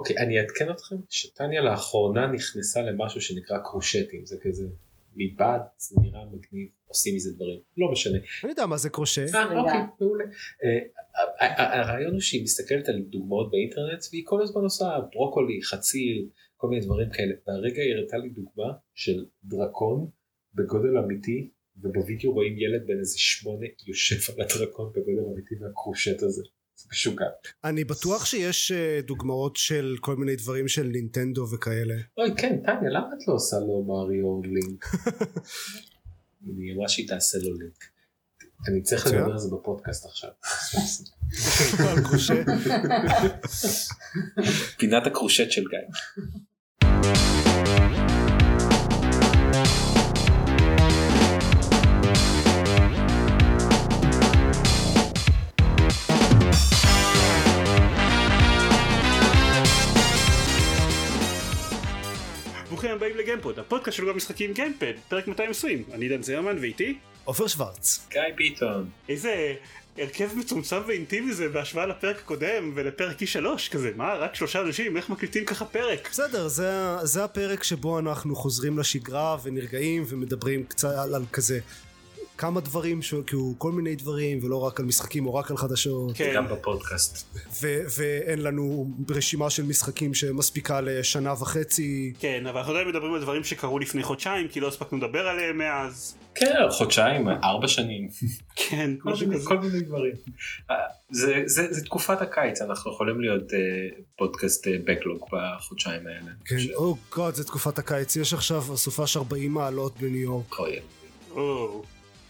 אוקיי, אני אעדכן אתכם שטניה לאחרונה נכנסה למשהו שנקרא קרושטים, זה כזה מבעד, זה נראה מגניב, עושים מזה דברים, לא משנה. אני יודע מה זה קרושה. אה, אוקיי, מעולה. אה, הרעיון הוא שהיא מסתכלת על דוגמאות באינטרנט והיא כל הזמן עושה ברוקולי, חציל, כל מיני דברים כאלה. והרגע היא הראתה לי דוגמה של דרקון בגודל אמיתי, ובווידאו רואים ילד בן איזה שמונה יושב על הדרקון בגודל אמיתי מהקרושט הזה. משוגע. אני בטוח שיש אה, דוגמאות של כל מיני דברים של נינטנדו וכאלה. אוי כן, טניה, למה את לא עושה לו מריו לינק? היא אמרה שהיא תעשה לו לינק. אני צריך לדבר על זה בפודקאסט עכשיו. פינת הקרושט של גיא. ברוכים הבאים לגיימפוד, הפודקאסט של גם משחקים גיימפד, פרק 220, אני דן זרמן ואיתי עופר שוורץ. גיא ביטון. איזה הרכב מצומצם ואינטימי זה בהשוואה לפרק הקודם ולפרק E3 כזה, מה רק שלושה אנשים, איך מקליטים ככה פרק? בסדר, זה, זה הפרק שבו אנחנו חוזרים לשגרה ונרגעים ומדברים קצת על, על כזה כמה דברים, ש... כאילו כל מיני דברים ולא רק על משחקים או רק על חדשות. כן. גם בפודקאסט. ו- ואין לנו רשימה של משחקים שמספיקה לשנה וחצי. כן, אבל אנחנו עדיין מדברים על דברים שקרו לפני חודשיים כי לא הספקנו לדבר עליהם מאז. כן, חודשיים, ארבע שנים. כן, כל, מיני, כל מיני דברים. אה, זה, זה, זה תקופת הקיץ, אנחנו יכולים להיות uh, פודקאסט uh, בקלוג בחודשיים האלה. כן, או oh גוד, זה תקופת הקיץ, יש עכשיו סופש 40 מעלות בניו יורק. אוי.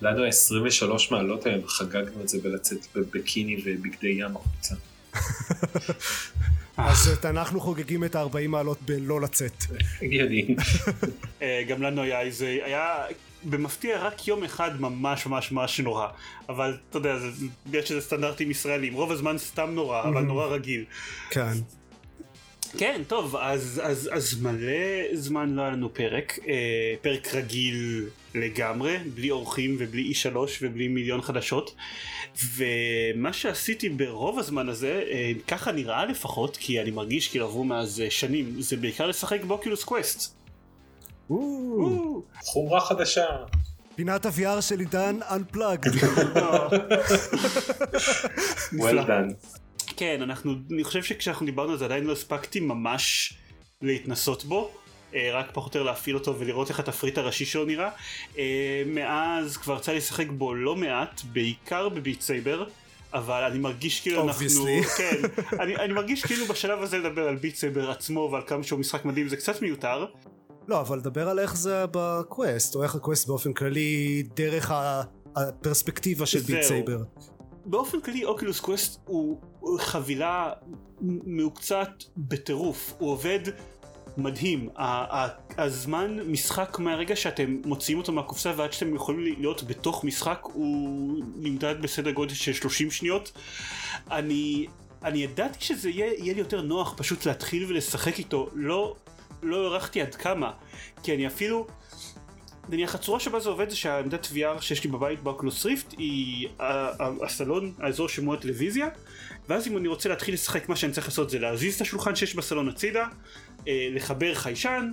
לנו 23 מעלות היום, חגגנו את זה בלצאת בביקיני ובגדי ים החוצה. אז אנחנו חוגגים את ה-40 מעלות בלא לצאת. הגיוני. אה, גם לנו היה איזה, היה במפתיע רק יום אחד ממש ממש ממש נורא. אבל אתה יודע, בגלל שזה סטנדרטים ישראלים, רוב הזמן סתם נורא, אבל נורא רגיל. כן. כן, טוב, אז, אז, אז מלא זמן לא היה לנו פרק, אה, פרק רגיל לגמרי, בלי אורחים ובלי E3 ובלי מיליון חדשות, ומה שעשיתי ברוב הזמן הזה, אה, ככה נראה לפחות, כי אני מרגיש כאילו עברו מאז אה, שנים, זה בעיקר לשחק באוקילוס קווסט. חומרה חדשה. פינת ה-VR של עידן Unplugged. well done. כן, אנחנו, אני חושב שכשאנחנו דיברנו על זה עדיין לא הספקתי ממש להתנסות בו. אה, רק פחות או יותר להפעיל אותו ולראות איך התפריט הראשי שלו נראה. אה, מאז כבר יצא לי לשחק בו לא מעט, בעיקר ב Beat Saber. אבל אני מרגיש כאילו אנחנו, כן, אני, אני מרגיש כאילו בשלב הזה לדבר על Beat Saber עצמו ועל כמה שהוא משחק מדהים זה קצת מיותר. לא, אבל לדבר על איך זה ב Quest, או איך ה Quest באופן כללי דרך הפרספקטיבה של Beat Saber. באופן כללי Oculus Quest הוא חבילה מהוקצעת בטירוף, הוא עובד מדהים, הזמן משחק מהרגע שאתם מוציאים אותו מהקופסה ועד שאתם יכולים להיות בתוך משחק הוא נמדד בסדר גודל של 30 שניות. אני, אני ידעתי שזה יהיה, יהיה לי יותר נוח פשוט להתחיל ולשחק איתו, לא, לא הערכתי עד כמה, כי אני אפילו נניח הצורה שבה זה עובד זה שהעמדת VR שיש לי בבית באוקלוס ריפט היא הסלון, האזור שמוע טלוויזיה ואז אם אני רוצה להתחיל לשחק מה שאני צריך לעשות זה להזיז את השולחן שיש בסלון הצידה, אה, לחבר חיישן,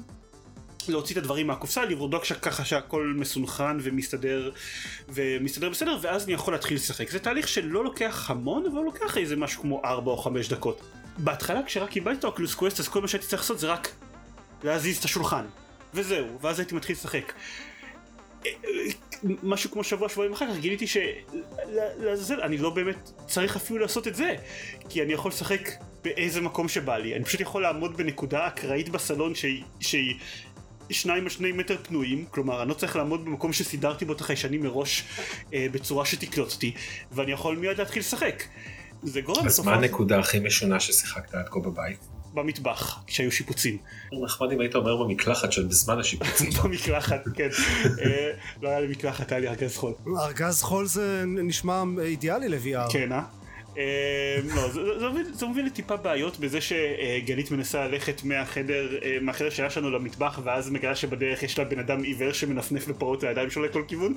להוציא את הדברים מהקופסה, לבדוק ככה שהכל מסונכרן ומסתדר ומסתדר בסדר ואז אני יכול להתחיל לשחק. זה תהליך שלא לוקח המון אבל לוקח איזה משהו כמו 4 או 5 דקות. בהתחלה כשרק קיבלתי את האוקלוס קווסט אז כל מה שהייתי צריך לעשות זה רק להזיז את השולחן. וזהו, ואז הייתי מתחיל לשחק. משהו כמו שבוע שבועיים אחר כך גיליתי שלעזאזל אני לא באמת צריך אפילו לעשות את זה כי אני יכול לשחק באיזה מקום שבא לי אני פשוט יכול לעמוד בנקודה אקראית בסלון שהיא, שהיא שניים או שני מטר פנויים כלומר אני לא צריך לעמוד במקום שסידרתי בו את החיישנים מראש אה, בצורה שתקלוט אותי ואני יכול מיד להתחיל לשחק זה גורם אז מה הנקודה הכי משונה ששיחקת עד כה בבית? במטבח, כשהיו שיפוצים. נחמד אם היית אומר במקלחת של בזמן השיפוצים. במקלחת, כן. אה, לא היה לי מקלחת, היה לי ארגז חול. ארגז חול זה נשמע אידיאלי ל-VR. כן, אה? אה, לא, זה, זה, מוביל, זה מוביל לטיפה בעיות בזה שגלית מנסה ללכת מהחדר, אה, מהחדר שהיה שלנו למטבח ואז מגלה שבדרך יש לה בן אדם עיוור שמנפנף בפרות לידיים שלו לכל כיוון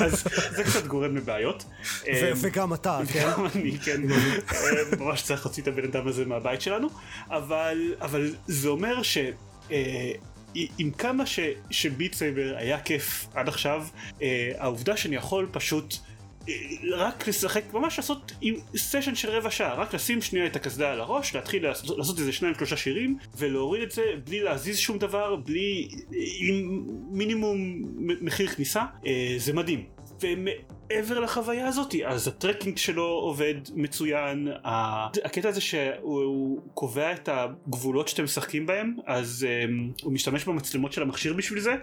אז זה קצת גורם לבעיות. ו- וגם אתה, כן? אני, כן, אה, ממש צריך להוציא את הבן אדם הזה מהבית שלנו, אבל, אבל זה אומר ש... אה, עם כמה ש Beat Saber היה כיף עד עכשיו, אה, העובדה שאני יכול פשוט אה, רק לשחק, ממש לעשות עם סשן של רבע שעה, רק לשים שנייה את הקסדה על הראש, להתחיל לעשות, לעשות איזה שניים שלושה שירים, ולהוריד את זה בלי להזיז שום דבר, בלי, עם מינימום מחיר כניסה, אה, זה מדהים. ומעבר לחוויה הזאת, אז ה tracking שלו עובד מצוין, הקטע הזה שהוא קובע את הגבולות שאתם משחקים בהם, אז um, הוא משתמש במצלמות של המכשיר בשביל זה,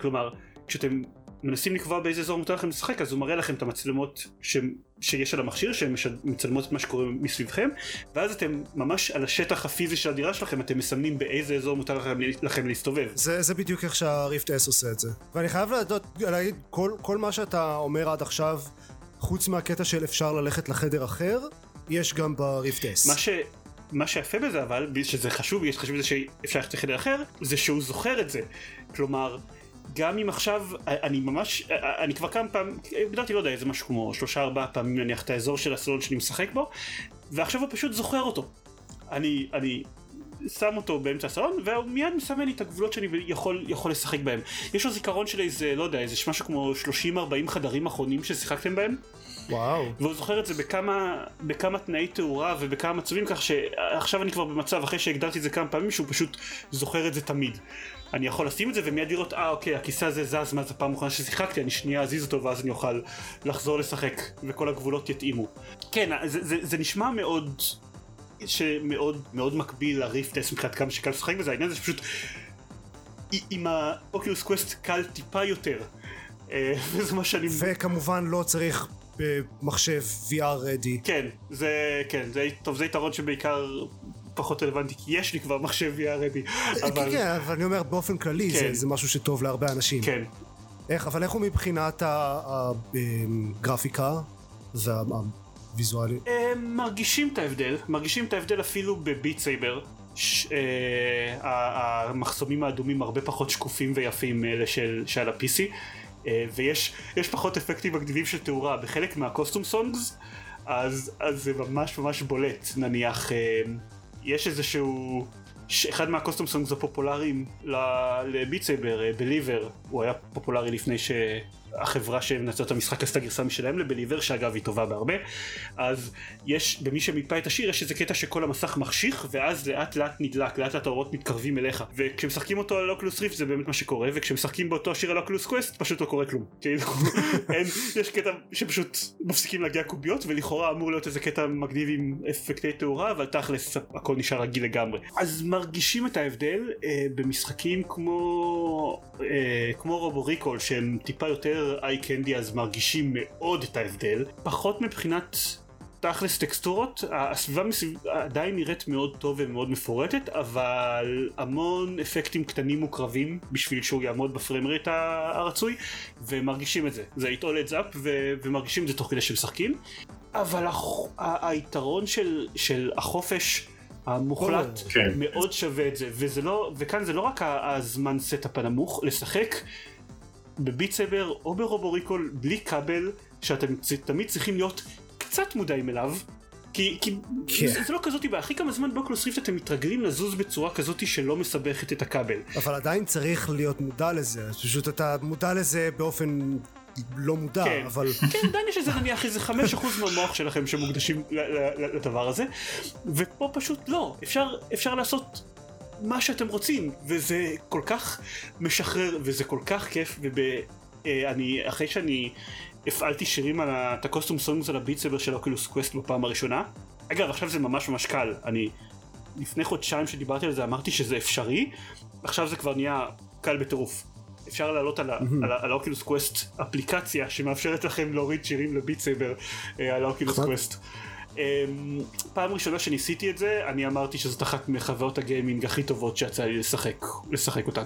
כלומר, כשאתם מנסים לקבוע באיזה אזור מותר לכם לשחק אז הוא מראה לכם את המצלמות ש... שיש על המכשיר שהן מצלמות את מה שקורה מסביבכם ואז אתם ממש על השטח הפיזי של הדירה שלכם אתם מסמנים באיזה אזור מותר לכם, לכם להסתובב. זה, זה בדיוק איך שהריפט אס עושה את זה ואני חייב להדות, להגיד כל, כל מה שאתה אומר עד עכשיו חוץ מהקטע של אפשר ללכת לחדר אחר יש גם בריפט אס. מה ש... מה שיפה בזה אבל, שזה חשוב, יש חשוב בזה שאפשר ללכת לחדר אחר, זה שהוא זוכר את זה. כלומר, גם אם עכשיו, אני ממש, אני כבר כמה פעמים, הגדרתי לא יודע, איזה משהו כמו שלושה ארבעה פעמים נניח את האזור של הסלון שאני משחק בו, ועכשיו הוא פשוט זוכר אותו. אני, אני שם אותו באמצע הסלון, והוא מיד מסמן לי את הגבולות שאני יכול, יכול לשחק בהם. יש לו זיכרון של איזה, לא יודע, איזה משהו כמו 30-40 חדרים אחרונים ששיחקתם בהם. וואו. והוא זוכר את זה בכמה, בכמה תנאי תאורה ובכמה מצבים, כך שעכשיו אני כבר במצב, אחרי שהגדרתי את זה כמה פעמים, שהוא פשוט זוכר את זה תמיד. אני יכול לשים את זה ומיד לראות, אה אוקיי, הכיסא הזה זז מאז הפעם האחרונה ששיחקתי, אני שנייה אזיז אותו ואז אני אוכל לחזור לשחק וכל הגבולות יתאימו. כן, זה, זה, זה נשמע מאוד, שמאוד מאוד מקביל ל Rift S מבחינת כמה שקל לשחק בזה, העניין זה שפשוט עם ה Oculus Quest קל טיפה יותר. אה, וזה מה שאני... וכמובן לא צריך במחשב VR ready. כן, זה, כן, זה, טוב, זה יתרון שבעיקר פחות רלוונטי כי יש לי כבר מחשב VR ready. אבל... כן, כן, אבל אני אומר באופן כללי כן. זה, זה משהו שטוב להרבה אנשים. כן. איך, אבל איך הוא מבחינת הגרפיקה והוויזואלי? הם מרגישים את ההבדל, מרגישים את ההבדל אפילו ב Beat Saber. ש, אה, המחסומים האדומים הרבה פחות שקופים ויפים מאלה של, של ה-PC אה, ויש פחות אפקטים מגניבים של תאורה. בחלק מה custom songs אז, אז זה ממש ממש בולט נניח אה, יש איזשהו אחד מה custom songs הפופולריים ל Beat Saber, Believer, הוא היה פופולרי לפני ש... החברה שמייצרת את המשחק עשתה גרסה משלהם ל Believer שאגב היא טובה בהרבה. אז יש במי שמיפה את השיר יש איזה קטע שכל המסך מחשיך ואז לאט לאט נדלק לאט לאט האורות מתקרבים אליך. וכשמשחקים אותו על Oculus Rift זה באמת מה שקורה וכשמשחקים באותו שיר על Oculus Quest פשוט לא קורה כלום. כאילו אין יש קטע שפשוט מפסיקים להגיע קוביות ולכאורה אמור להיות איזה קטע מגניב עם אפקטי תאורה אבל תכלס הכל נשאר רגיל לגמרי. אז מרגישים את ההבדל אה, במשחקים כמו אה, כמו רובו ריקול שהם טיפה יותר איי קנדי אז מרגישים מאוד את ההבדל. פחות מבחינת תכלס טקסטורות הסביבה מסביב עדיין נראית מאוד טוב ומאוד מפורטת אבל המון אפקטים קטנים וקרבים בשביל שהוא יעמוד בפריים רייט הרצוי ומרגישים את זה. זה יטעול את זאפ ומרגישים את זה תוך כדי שמשחקים אבל היתרון של, של החופש המוחלט כן. מאוד שווה את זה. וזה לא וכאן זה לא רק הזמן סטאפ הנמוך לשחק בביט סייבר או ברובו ריקול בלי כבל שאתם תמיד צריכים להיות קצת מודעים אליו כי, כי כן. זה, זה לא כזאתי בעיה, הכי כמה זמן באוקלוס ריפט אתם מתרגלים לזוז בצורה כזאתי שלא מסבכת את הכבל. אבל עדיין צריך להיות מודע לזה, פשוט אתה מודע לזה באופן לא מודע, כן. אבל... כן, עדיין יש איזה נניח איזה חמש אחוז מהמוח שלכם שמוקדשים לדבר הזה, ופה פשוט לא, אפשר, אפשר לעשות מה שאתם רוצים וזה כל כך משחרר וזה כל כך כיף ואני אה, אחרי שאני הפעלתי שירים על את ה custom songs על ה Beat Saber של Oculus Quest בפעם הראשונה אגב עכשיו זה ממש ממש קל אני לפני חודשיים שדיברתי על זה אמרתי שזה אפשרי עכשיו זה כבר נהיה קל בטירוף אפשר לעלות על, mm-hmm. על ה Oculus Quest אפליקציה שמאפשרת לכם להוריד שירים ל Beat Saber אה, על ה Oculus Quest. אמ, פעם ראשונה שניסיתי את זה, אני אמרתי שזאת אחת מחוויות הגיימינג הכי טובות שיצא לי לשחק, לשחק אותן.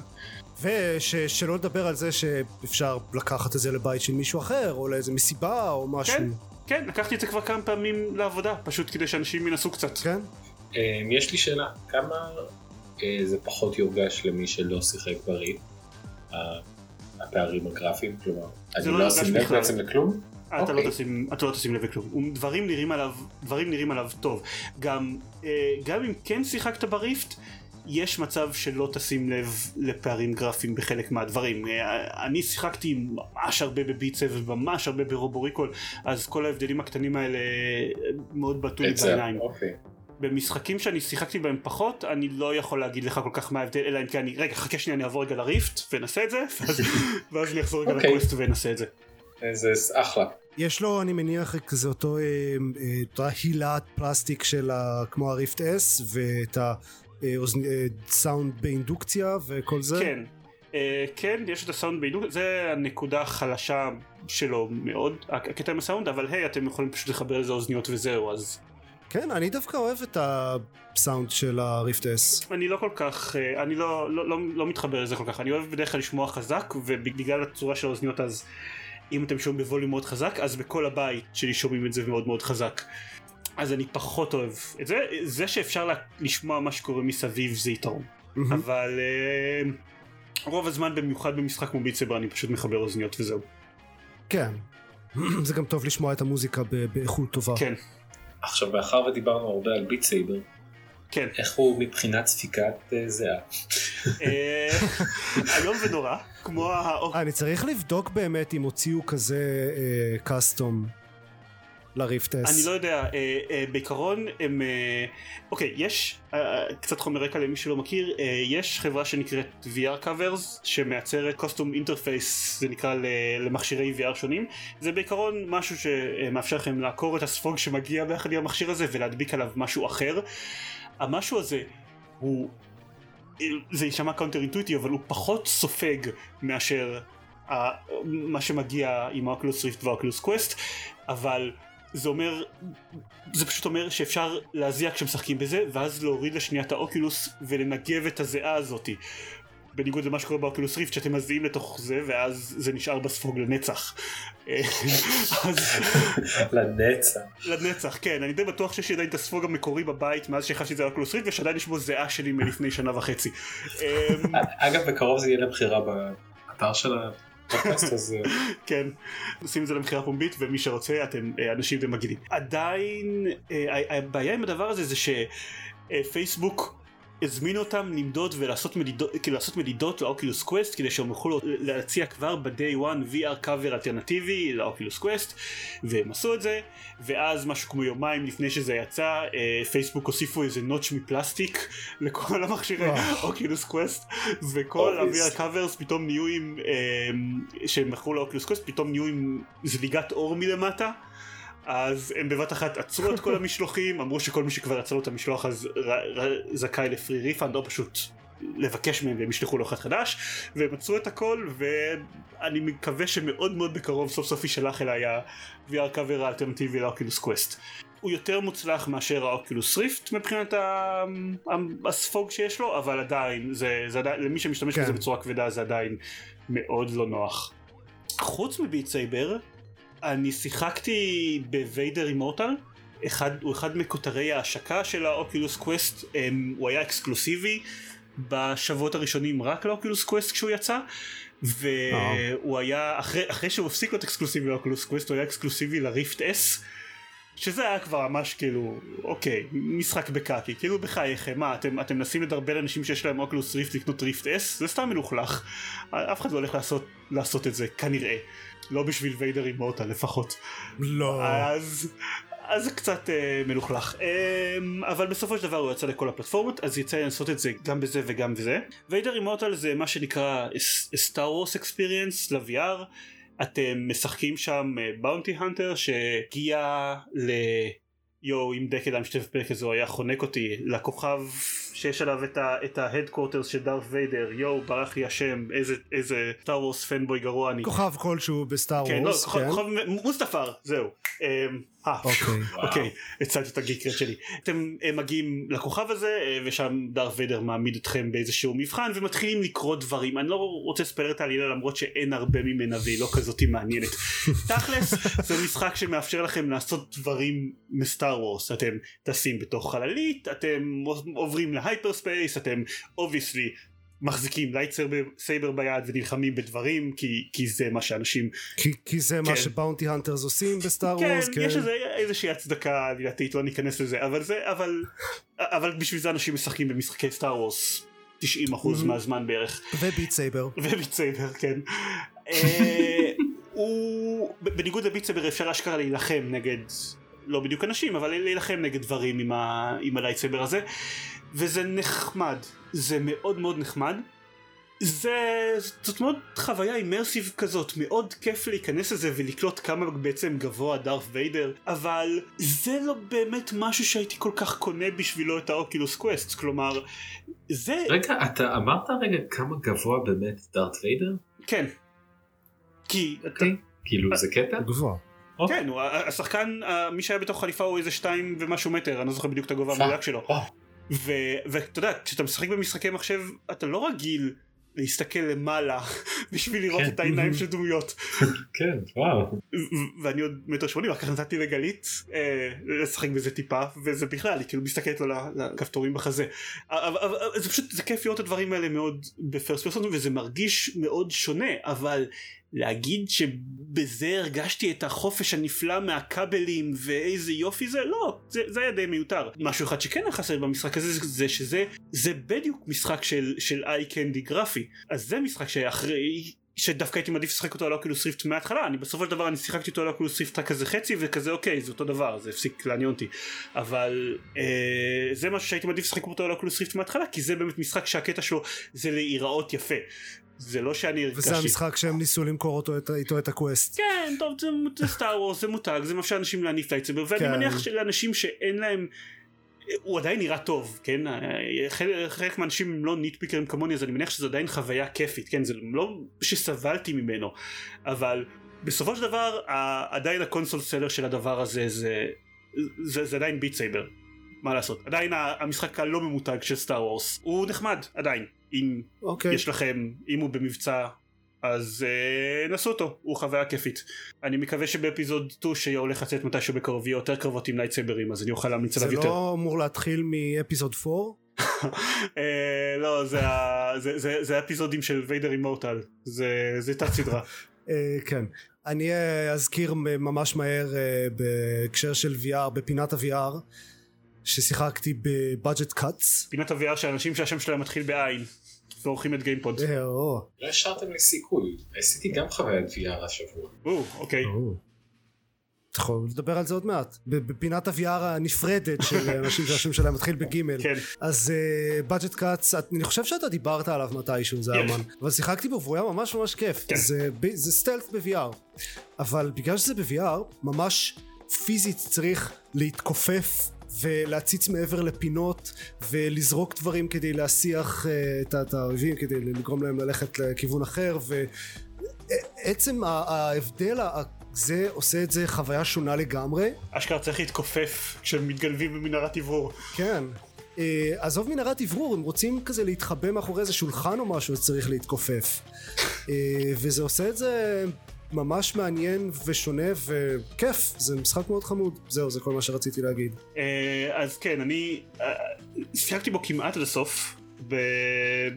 ושלא לדבר על זה שאפשר לקחת את זה לבית של מישהו אחר, או לאיזה מסיבה או משהו. כן, כן, לקחתי את זה כבר כמה פעמים לעבודה, פשוט כדי שאנשים ינסו קצת. כן? אמ, יש לי שאלה, כמה אה, זה פחות יורגש למי שלא שיחק בריב? ה- הפערים הגרפיים, כלומר, אני לא לא אשים לב. בעצם לכלום? אתה לא אוקיי. תשים, אתה לא תשים לב לכלום. דברים נראים עליו, דברים נראים עליו טוב. גם, אה, גם אם כן שיחקת בריפט, יש מצב שלא תשים לב לפערים גרפיים בחלק מהדברים. אה, אני שיחקתי ממש הרבה סבב וממש הרבה ברובוריקול, אז כל ההבדלים הקטנים האלה אה, מאוד בעטו לי בעיניים. אוקיי. במשחקים שאני שיחקתי בהם פחות, אני לא יכול להגיד לך כל כך מה ההבדל, אלא אם כן אני, רגע, חכה שנייה, אני אעבור רגע לריפט ונעשה את זה, ואז, ואז אני אחזור רגע אוקיי. לקווסט ונעשה את זה. אה, זה אחלה. יש לו אני מניח כזה אותו אה, אה, אותה הילת פלסטיק של ה, כמו הריפט אס ואת הסאונד באינדוקציה וכל זה? כן, אה, כן, יש את הסאונד בעידוד, זה הנקודה החלשה שלו מאוד, הקטע עם הסאונד, אבל היי, אתם יכולים פשוט לחבר לזה אוזניות וזהו, אז כן אני דווקא אוהב את הסאונד של הריפט אס אני לא כל כך, אה, אני לא, לא, לא, לא מתחבר לזה כל כך, אני אוהב בדרך כלל לשמוע חזק, ובגלל הצורה של האוזניות אז אם אתם שומעים בווליום מאוד חזק, אז בכל הבית שלי שומעים את זה מאוד מאוד חזק. אז אני פחות אוהב את זה, זה שאפשר לשמוע מה שקורה מסביב זה יתרון. מהמם. אבל אה, רוב הזמן במיוחד במשחק כמו ביטסבר אני פשוט מחבר אוזניות וזהו. כן זה גם טוב לשמוע את המוזיקה באיכות טובה כן, עכשיו, מאחר ודיברנו הרבה על ביט סייבר, כן. איך הוא מבחינת ספיקת אה, זיעה? אה, איום ונורא, כמו ה... אני צריך לבדוק באמת אם הוציאו כזה קאסטום ל Rift S אני לא יודע, אה, אה, בעיקרון הם... אה, אוקיי, יש אה, אה, קצת חומר רקע למי שלא מכיר, אה, יש חברה שנקראת VR Covers שמייצרת custom interface, זה נקרא למכשירי VR שונים, זה בעיקרון משהו שמאפשר לכם לעקור את הספוג שמגיע ביחד עם המכשיר הזה ולהדביק עליו משהו אחר. המשהו הזה הוא... זה יישמע counter intuitive אבל הוא פחות סופג מאשר ה- מה שמגיע עם ה Oculus Rift וה Oculus Quest אבל זה אומר זה פשוט אומר שאפשר להזיע כשמשחקים בזה ואז להוריד לשנייה את ה Oculus ולנגב את הזיעה הזאתי בניגוד למה שקורה ב Oculus Rift שאתם מזיעים לתוך זה ואז זה נשאר בספוג לנצח אז לנצח. לנצח כן אני די בטוח שיש עדיין את הספוג המקורי בבית מאז שהחלפתי את זה ל Oculus Rift ושעדיין יש בו זיעה שלי מלפני שנה וחצי אה, אגב, בקרוב זה יהיה לבחירה באתר של אה, כן, נשים את זה למכירה פומבית ומי שרוצה אתם אה, אנשים ומגעילים. עדיין אה, הבעיה עם הדבר הזה זה שפייסבוק הזמינו אותם למדוד ולעשות מדידות, כאילו לעשות מדידות ל Oculus Quest כדי שהם יוכלו להציע כבר ב-day one VR cover אלטרנטיבי ל Oculus Quest והם עשו את זה ואז משהו כמו יומיים לפני שזה יצא אה, פייסבוק הוסיפו איזה notch מפלסטיק לכל המכשירי. Oculus Quest וכל obvious. ה-VR covers פתאום נהיו עם אה, שהם מכרו ל Oculus Quest פתאום נהיו עם זליגת אור מלמטה אז הם בבת אחת עצרו את כל המשלוחים אמרו שכל מי שכבר יצא לו את המשלוח אז ר, ר, זכאי ל free refund או פשוט לבקש מהם והם ישלחו לו אחד חדש והם עצרו את הכל ואני מקווה שמאוד מאוד בקרוב סוף סוף יישלח אליי ה-VR cover האלטרנטיבי ל Oculus Quest הוא יותר מוצלח מאשר ה Oculus Rift מבחינת הספוג שיש לו אבל עדיין זה, זה עדיין למי שמשתמש כן. בזה בצורה כבדה זה עדיין מאוד לא נוח חוץ מ Beat Saber אני שיחקתי ב Vader Immortal אחד, הוא אחד מכותרי ההשקה של ה Oculus Quest הוא היה אקסקלוסיבי בשבועות הראשונים רק ל Oculus Quest כשהוא יצא והוא היה אחרי, אחרי שהוא הפסיק להיות אקסקלוסיבי ל Oculus Quest הוא היה אקסקלוסיבי ל Rift S שזה היה כבר ממש כאילו אוקיי משחק בקקי כאילו בחייכם מה אתם אתם מנסים לדרבן אנשים שיש להם אוקולוס ריפט לקנות ריפט אס? זה סתם מלוכלך. אף אחד לא הולך לעשות לעשות את זה כנראה לא בשביל ויידר אימורטל לפחות. לא. אז אז זה קצת אה, מלוכלך. אה, אבל בסופו של דבר הוא יצא לכל הפלטפורמות אז יצא לעשות את זה גם בזה וגם בזה. ויידר אימורטל זה מה שנקרא סטאר וורס אקספיריאנס ל-VR אתם משחקים שם bounty hunter שהגיע ל... יואו אם דקל היה משתתף בפרק הזה הוא היה חונק אותי לכוכב שיש עליו את, ה, את ה headquarters של Darth Vader, יואו ברח לי השם, איזה, איזה Star Wars fanboy גרוע אני. כוכב כלשהו ב Star כן, לא, Wars, כוכב, כן? כוכב Mustafar, זהו. אמ, אה, אוקיי. אוקיי, הצלתי את ה geek cred שלי. אתם אה, מגיעים לכוכב הזה אה, ושם Darth Vader מעמיד אתכם באיזשהו מבחן ומתחילים לקרוא דברים. אני לא רוצה לספר את העלילה למרות שאין הרבה ממנה והיא לא כזאתי מעניינת. תכלס זה משחק שמאפשר לכם לעשות דברים מ Star Wars. אתם טסים בתוך חללית, אתם עוברים ל hyperspace, אתם obviously מחזיקים lightsaber סייבר ביד ונלחמים בדברים כי, כי זה מה שאנשים כי- כי זה מה כן. ש bounty hunters עושים ב Star כן, Wars, כן. יש איזה, איזושהי הצדקה עלילתית, לא ניכנס לזה, אבל זה, אבל, אבל בשביל זה אנשים משחקים במשחקי Star Wars 90% Mhm. מהזמן בערך, ו Beat Saber. ו Beat Saber, כן. אה, הוא, בניגוד ל Beat Saber אפשר אשכרה להילחם נגד, לא בדיוק אנשים, אבל להילחם נגד דברים עם, ה, עם ה lightsaber הזה, וזה נחמד, זה מאוד מאוד נחמד. זה, זאת מאוד חוויה immersive כזאת, מאוד כיף להיכנס לזה ולקלוט כמה בעצם גבוה Darth Vader, אבל זה לא באמת משהו שהייתי כל כך קונה בשבילו את ה Oculus Quest, כלומר, זה, רגע, אתה אמרת רגע כמה גבוה באמת דארט ויידר? כן. כי, אתה, אוקיי. כאילו זה קטע? גבוה. כן, הוא, השחקן, מי שהיה בתוך חליפה הוא איזה שתיים ומשהו מטר, אני לא זוכר בדיוק את הגובה המדויק שלו. ו- ואתה יודע, כשאתה משחק במשחקי מחשב, אתה לא רגיל להסתכל למעלה בשביל לראות כן. את העיניים של דמויות. כן, וואו. ואני עוד מטר שמונים, אחר כך נתתי לגלית אה, לשחק בזה טיפה, וזה בכלל, היא כאילו מסתכלת לו לכפתורים בחזה. זה פשוט, זה כיף לראות את הדברים האלה מאוד בפרסט פרסון, וזה מרגיש מאוד שונה, אבל להגיד שבזה הרגשתי את החופש הנפלא מהכבלים ואיזה יופי זה, לא, זה, זה היה די מיותר. משהו אחד שכן היה חסר במשחק הזה, זה- זה שזה, זה בדיוק משחק של, של איי קנדי גרפי. אז זה משחק שאחרי... שדווקא הייתי מעדיף לשחק אותו על אוקולוס ריפט מההתחלה אני בסופו של דבר אני שיחקתי אותו על אוקולוס ריפט רק כזה חצי וכזה אוקיי זה אותו דבר זה הפסיק לעניין אותי אבל אה, זה משהו שהייתי מעדיף לשחק אותו על Oculus Rift מההתחלה כי זה באמת משחק שהקטע שלו זה להיראות יפה זה לא שאני הרגשתי וזה המשחק שהם ניסו למכור אותו, את- איתו את ה Quest. כן טוב זה, Star Wars זה מותג זה מאפשר אנשים להניף lightsaber ואני כן. מניח שלאנשים שאין להם הוא עדיין נראה טוב כן? חלק, מהאנשים הם לא nitpickerים כמוני אז אני מניח שזו עדיין חוויה כיפית כן? זה לא שסבלתי ממנו אבל בסופו של דבר עדיין ה console seller של הדבר הזה זה זה, זה עדיין Beat Saber מה לעשות? עדיין המשחק הלא ממותג של Star Wars הוא נחמד עדיין אם אוקיי. יש לכם אם הוא במבצע אז uh, נסו אותו הוא חוויה כיפית אני מקווה שב episode 2 שיהיה הולך לצאת מתישהו בקרוב יהיה יותר קרבות עם lightsaberים אז אני אוכל להמליץ זה עליו יותר לא אמור להתחיל מ episode 4? אה, לא זה, זה, זה, זה ה episodeים של Vader Immortal זה, זה תת סדרה אה, כן. אני אה, אזכיר ממש מהר אה, בהקשר של VR, בפינת ה-VR, ששיחקתי ב Budget Cuts. פינת ה-VR של אנשים שהשם שלהם מתחיל בעי"ן ועורכים את גיימפוד אה, לא השארתם לי סיכוי. עשיתי גם חוויית VR השבוע. או, אוקיי או. אתה יכול לדבר על זה עוד מעט. ב- בפינת ה-VR הנפרדת של אנשים שהשם שלהם מתחיל בגימל. כן אז באג'ט קאטס, אני חושב שאתה דיברת עליו מתישהו, זה. אמן. אבל שיחקתי בו והוא היה ממש ממש כיף. כן. זה ב- זה סטלט ב-VR. אבל בגלל שזה ב-VR, ממש פיזית צריך להתכופף ולהציץ מעבר לפינות ולזרוק דברים כדי להסיח אה, את האויבים, כדי לגרום להם ללכת לכיוון אחר, ועצם ההבדל הזה עושה את זה חוויה שונה לגמרי. אשכרה צריך להתכופף כשהם מתגנבים במנהרת אוורור כן. אה, עזוב מנהרת אוורור, הם רוצים כזה להתחבא מאחורי איזה שולחן או משהו, אז צריך להתכופף. אה, וזה עושה את זה ממש מעניין ושונה וכיף, זה משחק מאוד חמוד. זהו, זה כל מה שרציתי להגיד. אה, אז כן, אני אה, שיחקתי בו כמעט עד הסוף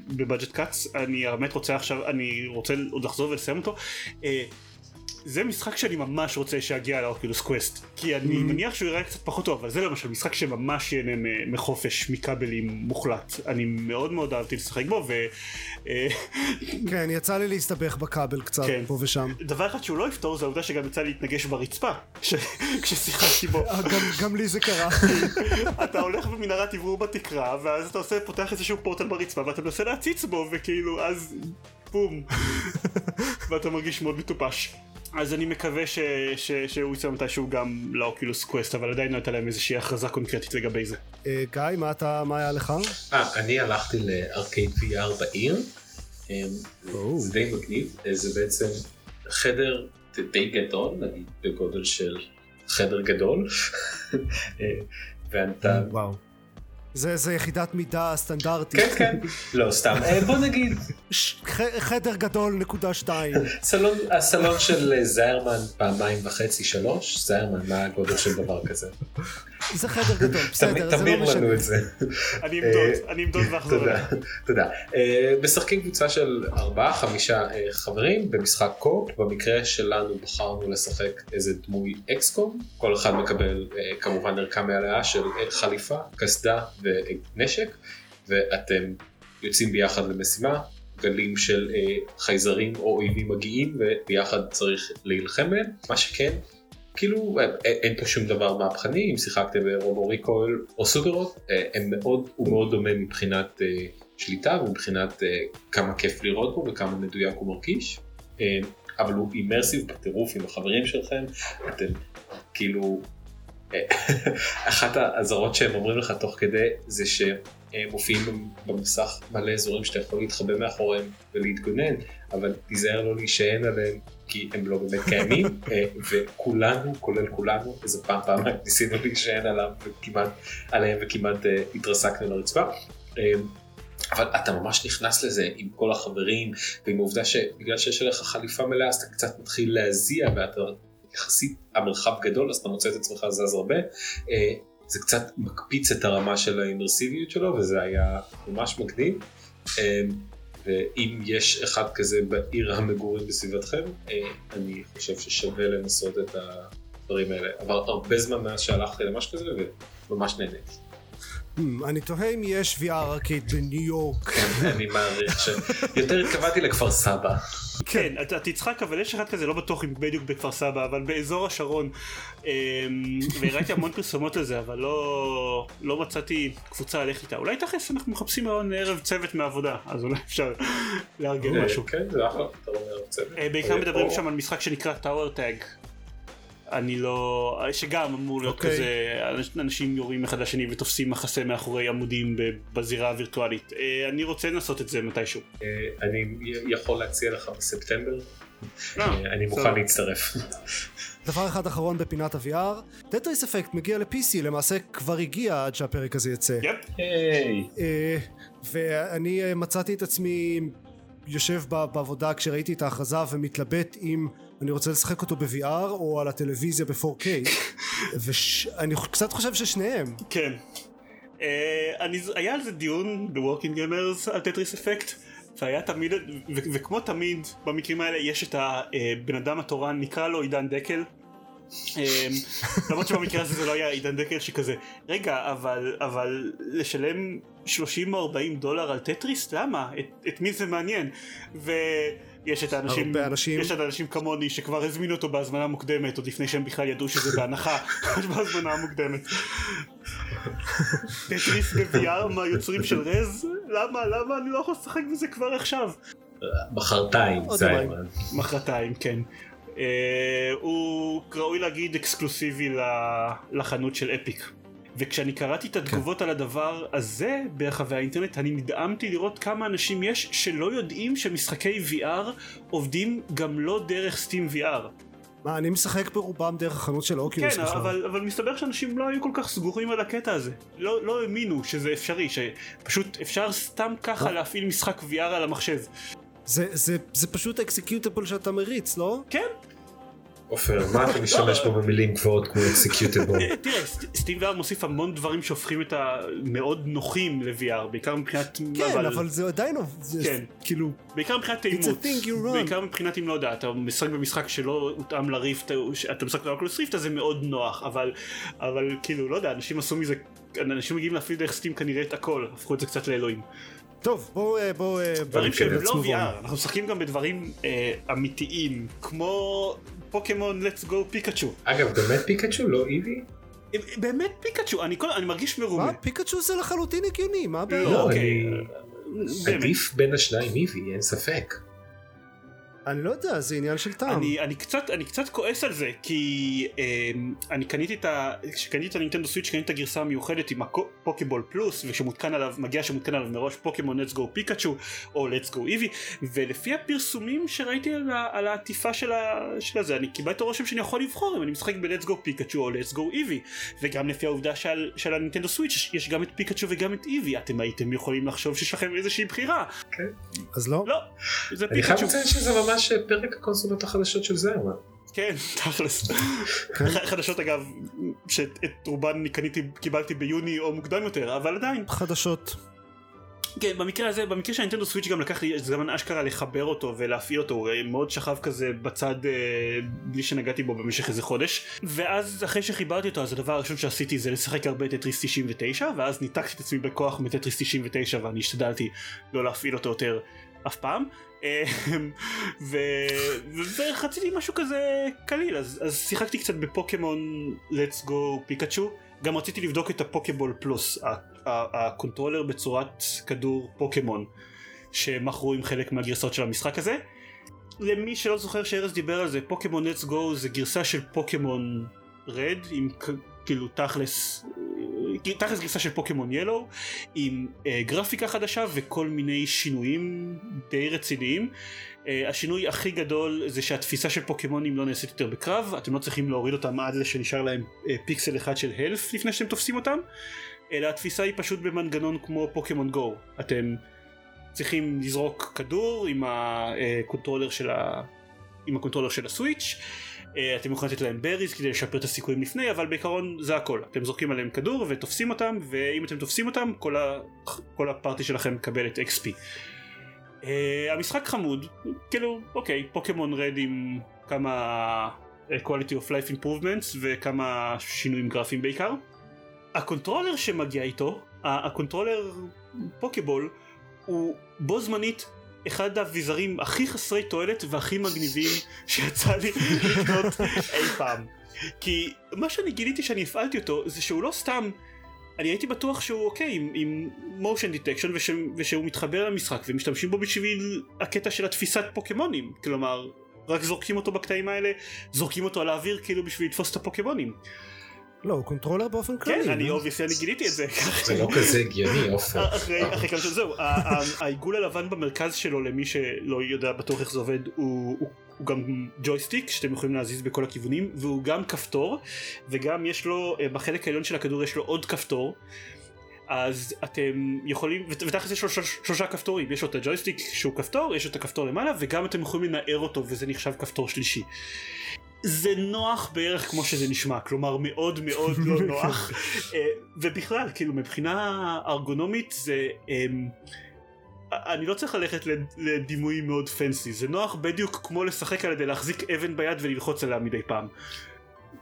בבאג'ט קאטס, אני באמת רוצה עכשיו, אני רוצה עוד לחזור ולסיים אותו. אה, זה משחק שאני ממש רוצה שיגיע לאוקילוס קווסט כי אני Mhm. מניח שהוא יראה קצת פחות טוב אבל זה למשל משחק שממש ייהנה מחופש מכבלים מוחלט אני מאוד מאוד אהבתי לשחק בו כן, יצא לי להסתבך בכבל קצת, כן. פה ושם. ודבר אחד שהוא לא יפתור זה העובדה שגם יצא להתנגש ברצפה ש- כששיחקתי בו אה, גם, גם לי זה קרה. אתה הולך במנהרת עברור בתקרה ואז אתה עושה פותח איזשהו פורטל ברצפה ואתה מנסה להציץ בו וכאילו אז בום ואתה מרגיש מאוד מטופש אז אני מקווה ש, ש, שהוא יצא מתישהו גם לאוקילוס קווסט, אבל עדיין לא הייתה להם איזושהי הכרזה קונקרטית לגבי זה. אה, גיא, מה אתה, מה היה לך? אה, אני הלכתי לארקייד VR בעיר. אה. זה די מגניב, זה בעצם חדר די גדול, נגיד בגודל של חדר גדול. ואתה... וואו. זה, זה יחידת מידה סטנדרטית. כן, כן. לא, סתם. אה, בוא נגיד, חדר גדול נקודה שתיים. סלון, הסלון של אה, זיירמן פעמיים וחצי, שלוש. זיירמן, מה הגודל של דבר כזה? זה חדר גדול, בסדר, תמיר- זה תמיר לא משנה. לנו את זה. אני אמדוד, אני אמדוד ואחזור תודה, אליך. תודה. אה, משחקים קבוצה של ארבעה, חמישה אה, חברים במשחק קופ. במקרה שלנו בחרנו לשחק איזה דמוי אקסקום. כל אחד מקבל אה, כמובן ערכה מלאה של אה, חליפה, קסדה ונשק, ואתם יוצאים ביחד למשימה. גלים של אה, חייזרים או אויבים מגיעים וביחד צריך להילחם בהם. מה שכן, כאילו אה, אין פה שום דבר מהפכני אם שיחקתם ברובו ריקול או סופרות אה, הם מאוד הוא מאוד דומה מבחינת אה, שליטה ומבחינת כמה כיף לראות בו וכמה מדויק הוא מרגיש. אבל הוא אימרסיב בטירוף עם החברים שלכם. אתם כאילו אחת האזהרות שהם אומרים לך תוך כדי זה שמופיעים במסך מלא אזורים שאתה יכול להתחבא מאחוריהם ולהתגונן אבל תיזהר לא להישען עליהם כי הם לא באמת קיימים אה, וכולנו כולל כולנו איזה פעם פעמיים ניסינו להישען עליו עליהם וכמעט אה, התרסקנו לרצפה. אה, אבל אתה ממש נכנס לזה עם כל החברים ועם העובדה שבגלל שיש עליך חליפה מלאה אז אתה קצת מתחיל להזיע ואתה יחסית המרחב גדול אז אתה מוצא את עצמך זז הרבה. אה, זה קצת מקפיץ את הרמה של האימרסיביות שלו וזה היה ממש מגניב. ואם יש אחד כזה בעיר המגורים בסביבתכם, אה, אני חושב ששווה לנסות את הדברים האלה. עבר הרבה זמן מאז שהלכתי למשהו כזה וממש נהניתי. Hmm, אני תוהה אם יש VR ארקיד בניו יורק. אני מעריך שיותר התכוונתי לכפר סבא. כן, אתה תצחק, אבל יש אחד כזה, לא בטוח אם בדיוק בכפר סבא, אבל באזור השרון. אמ, וראיתי המון פרסומות לזה, אבל לא, לא מצאתי קבוצה ללכת איתה. אולי תכף אנחנו מחפשים היום ערב צוות מעבודה, אז אולי אפשר לארגן משהו. כן, זה אחלה, אתה אומר צוות. אה, בעיקר אה, מדברים שם על משחק שנקרא טאוור טאג. אני לא... שגם אמור להיות אוקיי. כזה, אנשים יורים אחד לשני ותופסים מחסה מאחורי עמודים בזירה הווירטואלית. אה, אני רוצה לנסות את זה מתישהו. אה, אני יכול להציע לך בספטמבר, אה, אה, אני. מוכן להצטרף. דבר אחד אחרון בפינת ה-VR, טטריס אפקט מגיע ל-PC, למעשה כבר הגיע עד שהפרק הזה יצא. יפ. ואני מצאתי את עצמי יושב בעבודה כשראיתי את ההכרזה ומתלבט אם אני רוצה לשחק אותו ב-VR או על הטלוויזיה ב-4K ואני קצת חושב ששניהם. כן. אה, אני, היה על זה דיון ב Working Gamers על Tetris Effect והיה תמיד, ו- וכמו תמיד במקרים האלה יש את הבן אדם התורן נקרא לו עידן דקל. אה, למרות שבמקרה הזה זה לא היה עידן דקל שכזה. רגע אבל אבל לשלם 30 או 40 דולר על טטריס למה? את, את מי זה מעניין ויש את האנשים הרבה אנשים. יש את האנשים כמוני שכבר הזמינו אותו בהזמנה מוקדמת עוד לפני שהם בכלל ידעו שזה בהנחה בהזמנה המוקדמת טטריס ב-VR מהיוצרים של רז? למה? למה אני לא יכול לשחק בזה כבר עכשיו? מחרתיים. מחרתיים, כן. Uh, הוא ראוי להגיד אקסקלוסיבי לחנות של אפיק. וכשאני קראתי את התגובות על הדבר הזה ברחבי האינטרנט, אני נדהמתי לראות כמה אנשים יש שלא יודעים שמשחקי VR עובדים גם לא דרך סטים VR. מה אני משחק ברובם דרך החנות של אוקילוס כן, בכלל. אבל, אבל מסתבר שאנשים לא היו כל כך סגורים על הקטע הזה. לא, לא האמינו שזה אפשרי, שפשוט אפשר סתם ככה אה? להפעיל משחק VR על המחשב. זה, זה, זה פשוט אקסקיוטיבל שאתה מריץ לא? כן, עופר, מה אתה משתמש פה במילים גבוהות כמו אקסקיוטיבול? אה, תראה, סט- סטים VR מוסיף המון דברים שהופכים את המאוד נוחים ל-VR, בעיקר מבחינת... כן אבל זה עדיין כן. כאילו בעיקר מבחינת It's a תאימות, thing you run. בעיקר מבחינת אם לא יודע, אתה משחק במשחק שלא הותאם לריפט, אתה משחק באוקולוס ריפט אז זה מאוד נוח, אבל, אבל כאילו לא יודע, אנשים עשו מזה, אנשים מגיעים להפעיל דרך סטים כנראה את הכל, הפכו את זה קצת לאלוהים. טוב בואו אה, בואו אה, דברים בואו שהם לא. VR, אנחנו משחקים גם בדברים אה, אמיתיים, כמו פוקימון let's go פיקאצ'ו. אגב, באמת פיקאצ'ו, לא איבי? באמת פיקאצ'ו, אני, כל, אני מרגיש מרומה. מה פיקאצ'ו זה לחלוטין הגיוני מה הבעיה? לא, אוקיי. אני- באמת. עדיף בין השניים איבי, אין ספק. אני לא יודע, זה עניין של טעם. אני, אני, קצת, אני קצת כועס על זה, כי אה, אני קניתי את ה... כשקניתי את הנינטנדו סוויץ' קניתי את הגרסה המיוחדת עם הפוקיבול פלוס, ושמותקן עליו, מגיע שמותקן עליו מראש פוקימון let's go פיקאצ'ו, או let's go איבי, ולפי הפרסומים שראיתי על, ה, על העטיפה של, ה, של הזה, אני קיבלתי את הרושם שאני יכול לבחור אם אני משחק ב-let's go פיקאצ'ו או let's go איבי, וגם לפי העובדה שעל, של הנינטנדו סוויץ' יש גם את פיקאצ'ו וגם את איבי, אתם הייתם יכולים לחשוב שיש לכם איזושהי בחירה. כן. אז לא? לא, זה אני חייב פיקאצ'ו. לציין שזה ממש פרק הקונסולות החדשות של זרמה. כן, תכלס. ח- חדשות אגב, שאת רובן אני קניתי, קיבלתי ביוני או מוקדם יותר, אבל עדיין. חדשות. כן, במקרה הזה, במקרה של הנינטנדו סוויץ' גם לקח לי זמן אשכרה לחבר אותו ולהפעיל אותו, הוא מאוד שכב כזה בצד אה, בלי שנגעתי בו במשך איזה חודש. ואז אחרי שחיברתי אותו, אז הדבר הראשון שעשיתי זה לשחק הרבה טטריס 99, ואז ניתקתי את עצמי בכוח מטטריס 99 ואני השתדלתי לא להפעיל אותו יותר אף פעם. ו- ורציתי משהו כזה קליל, אז, אז שיחקתי קצת בפוקימון let's go פיקאצ'ו. גם רציתי לבדוק את ה Poké Ball Plus, ה controller בצורת כדור פוקימון שמכרו עם חלק מהגרסאות של המשחק הזה. למי שלא זוכר שארז דיבר על זה, פוקימון let's go זה גרסה של פוקימון רד עם כאילו תכלס תכלס גרסה של פוקימון ילו עם אה, גרפיקה חדשה וכל מיני שינויים די רציניים. אה, השינוי הכי גדול זה שהתפיסה של פוקימונים לא נעשית יותר בקרב, אתם לא צריכים להוריד אותם עד שנשאר להם אה, פיקסל אחד של הלף לפני שאתם תופסים אותם, אלא התפיסה היא פשוט במנגנון כמו Pokémon Go. אתם צריכים לזרוק כדור עם ה controller של, ה... עם ה controller של ה Switch, אתם יכולים לתת להם berries כדי לשפר את הסיכויים לפני, אבל בעיקרון זה הכל. אתם זורקים עליהם כדור ותופסים אותם, ואם אתם תופסים אותם, כל, ה... כל ה party שלכם מקבל את XP. Uh, המשחק חמוד, כאילו, אוקיי, Pokémon Red עם כמה אה, quality of life improvements וכמה שינויים גרפיים בעיקר. הקונטרולר שמגיע איתו, הקונטרולר Poké Ball, הוא בו זמנית אחד האביזרים הכי חסרי תועלת והכי מגניבים שיצא לי לקנות אי פעם. כי מה שאני גיליתי שאני הפעלתי אותו זה שהוא לא סתם אני הייתי בטוח שהוא אוקיי עם, עם motion detection וש, ושהוא מתחבר למשחק ומשתמשים בו בשביל הקטע של התפיסת פוקימונים כלומר רק זורקים אותו בקטעים האלה זורקים אותו על האוויר כאילו בשביל לתפוס את הפוקימונים לא, הוא קונטרולר באופן כללי. כן אני לא? obviously אני גיליתי את זה זה לא כזה הגיוני עופר. אחרי אחרי כמה שנים זהו ה- ה- העיגול הלבן במרכז שלו למי שלא יודע בטוח איך זה עובד הוא, גם ג'ויסטיק שאתם יכולים להזיז בכל הכיוונים והוא גם כפתור וגם יש לו אה, בחלק העליון של הכדור יש לו עוד כפתור אז אתם יכולים ות- ותכלס יש לו שלוש, שלושה כפתורים יש לו את הג'ויסטיק שהוא כפתור יש לו את הכפתור למעלה וגם אתם יכולים לנער אותו וזה נחשב כפתור שלישי. זה נוח בערך כמו שזה נשמע כלומר מאוד מאוד לא נוח. אה, ובכלל כאילו מבחינה ארגונומית זה אמ, אני לא צריך ללכת לד- לדימוי מאוד פנסי זה נוח בדיוק כמו לשחק על ידי להחזיק אבן ביד וללחוץ עליה מדי פעם.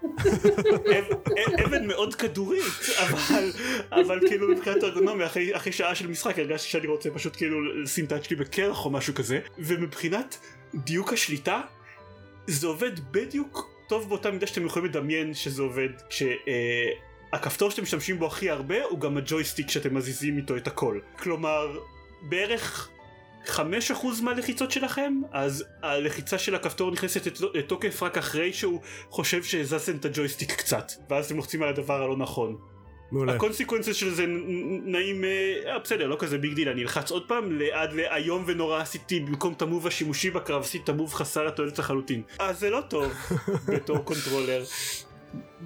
אב- אב- אבן מאוד כדורית אבל אבל כאילו מבחינת ארגונומיה אחרי, אחרי שעה של משחק הרגשתי שאני רוצה פשוט כאילו לשים את היד שלי בקרח או משהו כזה. ומבחינת דיוק השליטה זה עובד בדיוק טוב באותה מידה שאתם יכולים לדמיין שזה עובד כשהכפתור שאתם משתמשים בו הכי הרבה הוא גם הג'ויסטיק שאתם מזיזים איתו את הכל. כלומר בערך 5% מהלחיצות שלכם אז הלחיצה של הכפתור נכנסת לת- לתוקף רק אחרי שהוא חושב שהזזתם את הג'ויסטיק קצת ואז אתם לוחצים על הדבר הלא נכון מעולה. ה consequences של זה נעים אה, אה, בסדר לא כזה big deal אני אלחץ עוד פעם עד לאיום ונורא עשיתי במקום את ה move השימושי בקרב עשיתי את ה move חסר התועלת לחלוטין אז זה לא טוב בתור קונטרולר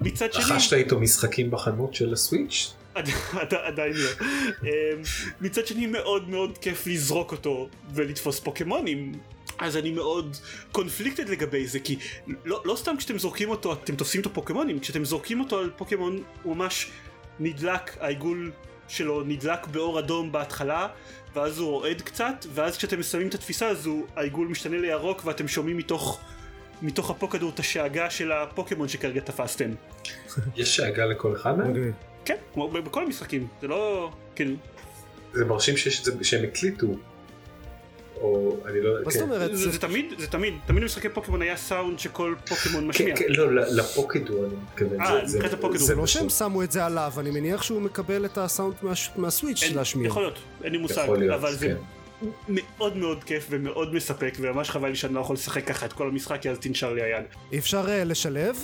מצד שני רכשת איתו משחקים בחנות של הסוויץ'? עד- עד- עדיין לא אמ, מצד שני מאוד מאוד כיף לזרוק אותו ולתפוס פוקימונים אז אני מאוד conflicted לגבי זה כי לא, לא סתם כשאתם זורקים אותו אתם תופסים את הפוקימונים כשאתם זורקים אותו על פוקימון הוא ממש נדלק העיגול שלו נדלק באור אדום בהתחלה ואז הוא רועד קצת ואז כשאתם מסיימים את התפיסה אז הוא, העיגול משתנה לירוק ואתם שומעים מתוך מתוך הפוקדור את השאגה של הפוקימון שכרגע תפסתם יש שאגה לכל אחד מהם? מגניב. כן כמו בכל המשחקים זה לא כאילו זה מרשים שיש את זה שהם הקליטו. או אני לא יודע. מה זאת כן. אומרת? זה, תמיד זה תמיד תמיד במשחקי פוקימון היה סאונד שכל פוקימון משמיע. כן, כן, לא, לפוקדו אני מתכוון. אה, זה- זה- מבחינת הפוקדו. זה לא שהם שמו את זה עליו, אני מניח שהוא מקבל את הסאונד מה- מהסוויץ' להשמיע. יכול להיות, אין לי מושג, אבל זה כן. מאוד מאוד כיף ומאוד מספק וממש חבל לי שאני לא יכול לשחק ככה את כל המשחק כי אז תנשר לי היד. אי אפשר אה, לשלב?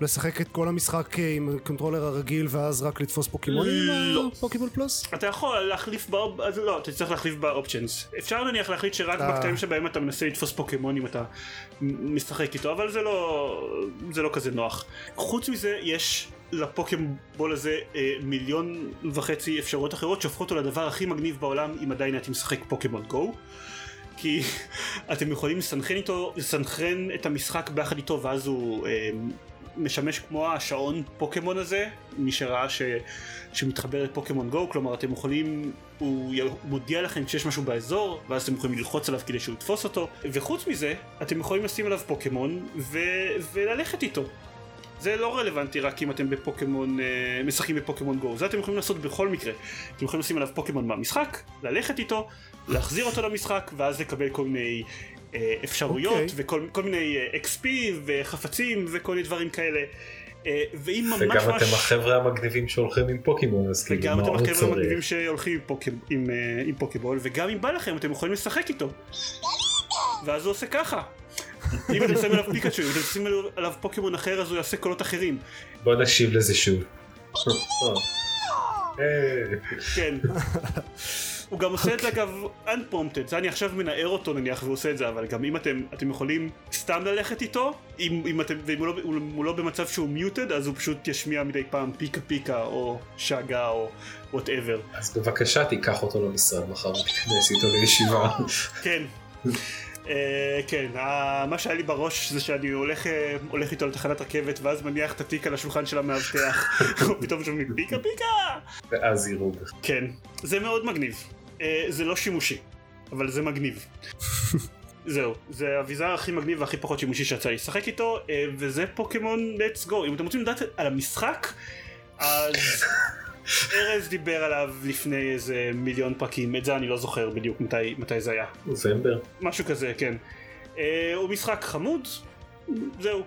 לשחק את כל המשחק אה, עם הקונטרולר הרגיל ואז רק לתפוס פוקימונים? לא. אה, פוקימון פלוס? אתה יכול להחליף באופ... לא, אתה צריך להחליף ב options. אפשר נניח להחליט שרק אה. בקטעים שבהם אתה מנסה לתפוס פוקימונים אתה משחק איתו, אבל זה לא... זה לא כזה נוח. חוץ מזה, יש ל Poké Ball הזה אה, מיליון וחצי אפשרויות אחרות שהופכות אותו לדבר הכי מגניב בעולם אם עדיין הייתי משחק Pokémon Go. כי אתם יכולים לסנכרן איתו, לסנכרן את המשחק ביחד איתו ואז הוא אה, משמש כמו השעון פוקימון הזה, מי שראה ש... שמתחבר לפוקימון גו, כלומר אתם יכולים, הוא מודיע לכם כשיש משהו באזור, ואז אתם יכולים ללחוץ עליו כדי שהוא יתפוס אותו, וחוץ מזה, אתם יכולים לשים עליו פוקימון ו... וללכת איתו. זה לא רלוונטי רק אם אתם בפוקימון, אה, משחקים בפוקימון גו, זה אתם יכולים לעשות בכל מקרה. אתם יכולים לשים עליו פוקימון מהמשחק, ללכת איתו, להחזיר אותו למשחק, ואז לקבל כל מיני אפשרויות, אוקיי. וכל כל מיני אה, XP וחפצים וכל מיני דברים כאלה. אה, ואם ממש וגם ממש... אתם החבר'ה המגניבים שהולכים עם פוקימון, אז כאילו וגם מה אתם עוד החבר'ה צריך? המגניבים שהולכים עם, פוק... עם, אה, עם פוקיבול, וגם אם בא לכם אתם יכולים לשחק איתו. ואז הוא עושה ככה. אם אתם שמים עליו פיקאצ'ו, אם אתם שמים עליו פוקימון אחר אז הוא יעשה קולות אחרים. בוא נשיב לזה שוב. אה, כן. הוא גם עושה את זה אגב unprompted, זה אני עכשיו מנער אותו נניח והוא עושה את זה, אבל גם אם אתם, אתם יכולים סתם ללכת איתו, אם, אם אתם, ואם הוא לא, הוא, הוא לא במצב שהוא muted, אז הוא פשוט ישמיע מדי פעם פיקה פיקה או שאגה או whatever. אז בבקשה תיקח אותו למשרד מחר ותיכנס איתו לישיבה. כן. אה, כן, ה- מה שהיה לי בראש זה שאני הולך, אה, הולך איתו לתחנת רכבת ואז מניח את התיק על השולחן של המאבטח ופתאום שומעים פיקה פיקה ואז יראו. כן, זה מאוד מגניב. אה, זה לא שימושי, אבל זה מגניב. זהו, זה האביזר הכי מגניב והכי פחות שימושי שיצא לי לשחק איתו, אה, וזה פוקימון let's go. אם אתם רוצים לדעת על המשחק, אז ארז דיבר עליו לפני איזה מיליון פרקים, את זה אני לא זוכר בדיוק מתי, מתי זה היה. נובמבר. משהו כזה, כן. אה, הוא משחק חמוד, זהו,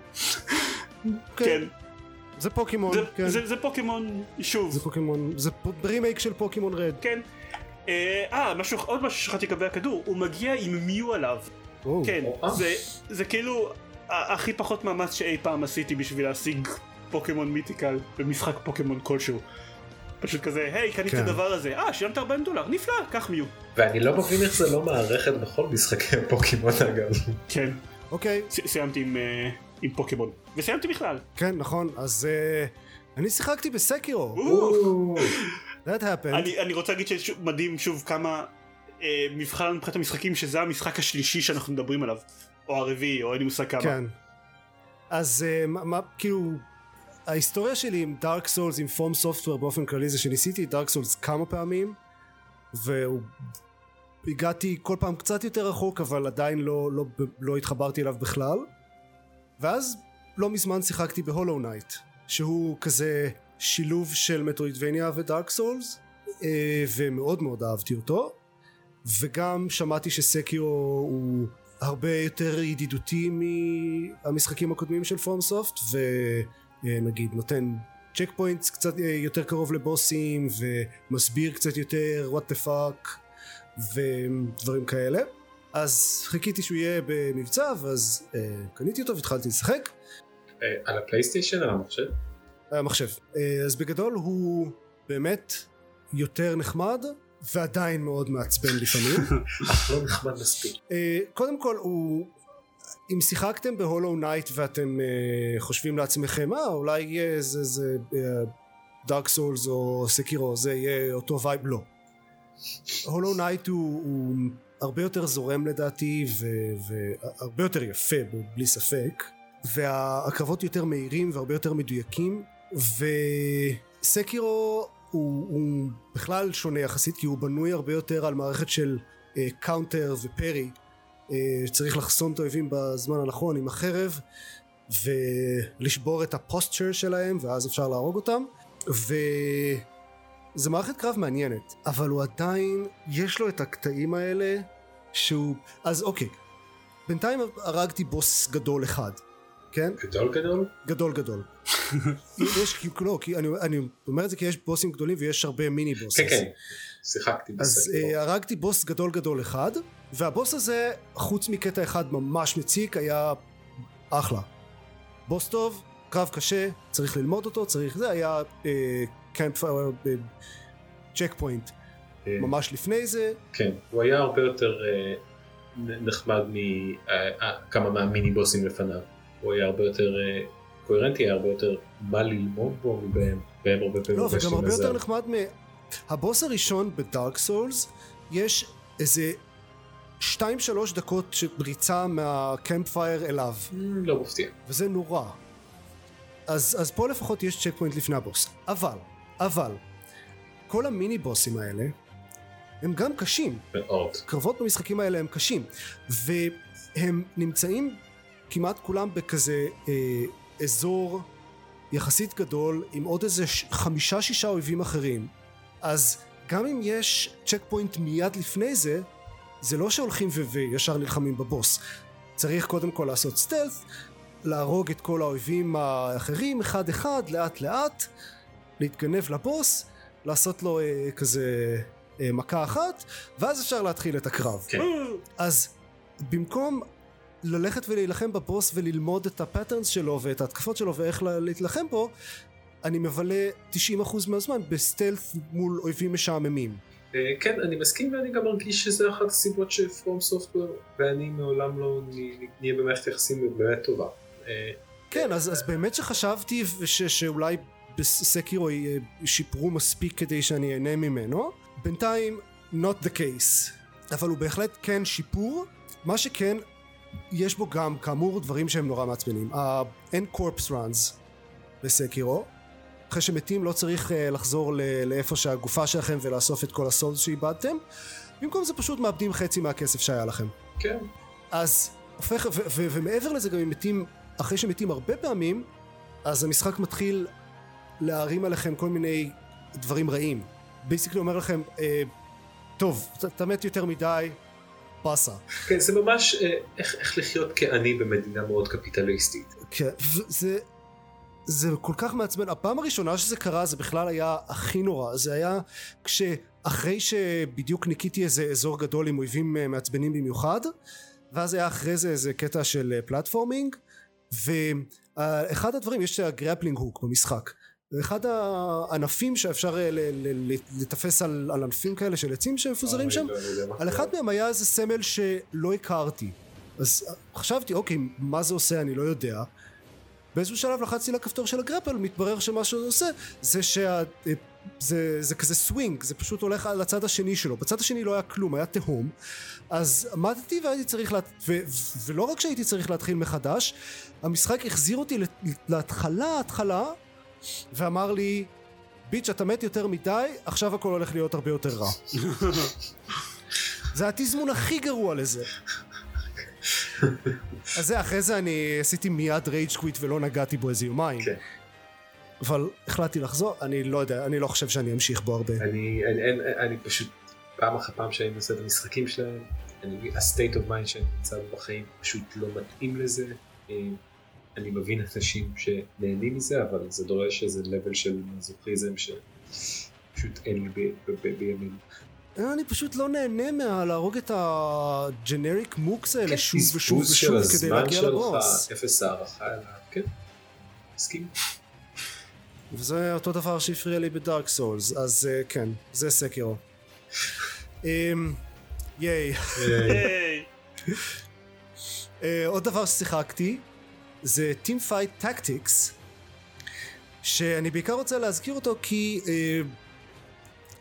כן. זה פוקימון, זה, כן. זה, זה פוקימון, שוב. זה פוקימון, זה פ- רימייק של פוקימון רד. כן. אה, אה, משהו, עוד משהו ששכחתי לגבי הכדור, הוא מגיע עם מיו עליו. או, כן. זה, זה כאילו הכי פחות מאמץ שאי פעם עשיתי בשביל להשיג פוקימון מיתיקל במשחק פוקימון כלשהו. פשוט כזה, היי, קנית את כן. הדבר הזה, אה, שילמת 40 דולר, נפלא, קח מיו. ואני לא מבין איך זה לא מערכת בכל משחקי פוקימון אגב. כן, אוקיי, ס- סיימתי עם, אה, עם פוקימון. וסיימתי בכלל. כן, נכון, אז אה, אני שיחקתי בסקירו, that happened. אני, אני רוצה להגיד שמדהים שוב כמה אה, מבחן מבחינת המשחקים שזה המשחק השלישי שאנחנו מדברים עליו. או הרביעי, או אין לי מושג כמה. כן. אז אה, מה, מה, כאילו, ההיסטוריה שלי עם דארק סולס, עם פורם סופטוור באופן כללי זה שניסיתי דארק סולס כמה פעמים, והגעתי כל פעם קצת יותר רחוק, אבל עדיין לא, לא, לא התחברתי אליו בכלל. ואז לא מזמן שיחקתי ב Hollow Knight, שהוא כזה שילוב של Metroidvania ו Dark Souls, אה, ומאוד מאוד אהבתי אותו. וגם שמעתי ש Sekiro הוא הרבה יותר ידידותי מהמשחקים הקודמים של FromSoft ונגיד נותן checkpoints קצת אה, יותר קרוב לבוסים ומסביר קצת יותר what the fuck ודברים כאלה אז חיכיתי שהוא יהיה במבצע ואז אה, קניתי אותו והתחלתי לשחק אה, על הפלייסטיישן, על המחשב? המחשב. אה, אז בגדול הוא באמת יותר נחמד ועדיין מאוד מעצבן לפעמים. לא נחמד מספיק. אה, קודם כל הוא אם שיחקתם ב Hollow Knight ואתם אה, חושבים לעצמכם אה אולי יהיה איזה איזה Dark Souls או Sekiro זה יהיה אותו vibe לא. Hollow Knight הוא, הוא הרבה יותר זורם לדעתי והרבה יותר יפה בלי ספק והקרבות יותר מהירים והרבה יותר מדויקים ו Sekiro הוא, הוא בכלל שונה יחסית כי הוא בנוי הרבה יותר על מערכת של counter ו parry אה, צריך לחסום את האויבים בזמן הנכון עם החרב ולשבור את הפוסטשר שלהם ואז אפשר להרוג אותם. וזה מערכת קרב מעניינת אבל הוא עדיין יש לו את הקטעים האלה שהוא אז אוקיי. בינתיים הרגתי בוס גדול אחד כן גדול גדול? גדול גדול יש לא כי אני, אני אומר את זה כי יש בוסים גדולים ויש הרבה מיני בוסים כן כן. שיחקתי אז בסקטור. אה, הרגתי בוס גדול גדול אחד, והבוס הזה, חוץ מקטע אחד ממש מציק, היה אחלה. בוס טוב, קרב קשה, צריך ללמוד אותו, צריך זה, היה קמפ... צ'ק פוינט. אה, ממש לפני זה, כן, הוא היה הרבה יותר אה, נ- נחמד מכמה מהמיני בוסים לפניו. הוא היה הרבה יותר אה, קוהרנטי, היה הרבה יותר מה ללמוד בו מבהם. בהם הרבה פעמים לא, הרגשתי וגם הרבה. יותר נחמד מ... הבוס הראשון ב Dark Souls, יש איזה 2-3 דקות של ריצה מה campfire אליו, ממ, לא מפתיע. וזה נורא. אז, אז פה לפחות יש checkpoint לפני הבוס. אבל, אבל, כל המיני בוסים האלה, הם גם קשים. מאוד. קרבות במשחקים האלה הם קשים והם נמצאים כמעט כולם בכזה אה, אזור יחסית גדול עם עוד איזה ש- חמישה שישה אויבים אחרים. אז גם אם יש checkpoint מיד לפני זה זה לא שהולכים וישר נלחמים בבוס. צריך קודם כל לעשות stealth להרוג את כל האויבים האחרים אחד אחד לאט לאט להתגנב לבוס לעשות לו אה, כזה אה, מכה אחת ואז אפשר להתחיל את הקרב. כן. אז במקום ללכת ולהילחם בבוס וללמוד את הפטרנס שלו ואת ההתקפות שלו ואיך לה- להתלחם בו אני מבלה 90% מהזמן בסטלף מול אויבים משעממים. אה, כן, אני מסכים ואני גם מרגיש שזה אחת הסיבות שפרום סופטוור ואני מעולם לא נהיה במערכת יחסים באמת טובה. אה, כן אז, אז באמת שחשבתי ש, שאולי בסקירו י- שיפרו מספיק כדי שאני אהנה ממנו. בינתיים not the case. אבל הוא בהחלט כן שיפור. מה שכן יש בו גם כאמור דברים שהם נורא מעצבנים. אין corpse runs בסקירו אחרי שמתים לא צריך uh, לחזור לאיפה שהגופה שלכם ולאסוף את כל הסולס שאיבדתם. במקום זה פשוט מאבדים חצי מהכסף שהיה לכם. כן, אז הופך, ו- ו- ומעבר לזה גם אם מתים, אחרי שמתים הרבה פעמים, אז המשחק מתחיל להערים עליכם כל מיני דברים רעים. basically אומר לכם, אה, טוב, אתה מת יותר מדי, באסה. כן, זה ממש אה, איך איך לחיות כעני במדינה מאוד קפיטליסטית. כן, זה, זה כל כך מעצבן. הפעם הראשונה שזה קרה זה בכלל היה הכי נורא. זה היה כשאחרי שבדיוק ניקיתי איזה אזור גדול עם אויבים אה, מעצבנים במיוחד, ואז היה אחרי זה איזה קטע של אה, platforming, ואחד הדברים, יש את ה grappling hook במשחק. אחד הענפים שאפשר אה, לטפס על, על ענפים כאלה של עצים שמפוזרים אוי, שם, לא, מה על אחד. מהם היה איזה סמל שלא הכרתי. אז אה, חשבתי אוקיי מה זה עושה אני לא יודע. באיזשהו שלב לחצתי לכפתור של ה grapple מתברר שמה שזה עושה זה שה... אה, זה, זה כזה סווינג זה פשוט הולך על הצד השני שלו. בצד השני לא היה כלום היה תהום. אז עמדתי והייתי צריך לה... ו... ולא רק שהייתי צריך להתחיל מחדש המשחק החזיר אותי להתחלה התחלה ואמר לי ביץ' אתה מת יותר מדי עכשיו הכל הולך להיות הרבה יותר רע זה התזמון הכי גרוע לזה. אז זה, אחרי זה אני עשיתי מיד רייג' קוויט ולא נגעתי בו איזה יומיים. כן. אבל החלטתי לחזור, אני לא יודע, אני לא חושב שאני אמשיך בו הרבה. אני, אני, אני, אני פשוט, פעם אחר פעם שאני מנסה את המשחקים שלהם, אני, ה-state of mind שאני נמצא בחיים פשוט לא מתאים לזה. אה, אני מבין אנשים שנהנים מזה, אבל זה דורש איזה level של מזוכיזם שפשוט אין לי ב- ב- ב- בימינו. אני פשוט לא נהנה מהלהרוג את הג'נריק מוקס האלה כן, שוב ושוב בזבוז של ושוב כדי הזמן להגיע שלך, לבוס. אפס הערכה אליו, כן, מסכים. וזה אותו דבר שהפריע לי בדארק סולס, אז אה, כן, זה סקירו. אמ, ייי. אה, עוד דבר ששיחקתי זה Team Fight Tactics שאני בעיקר רוצה להזכיר אותו כי אה,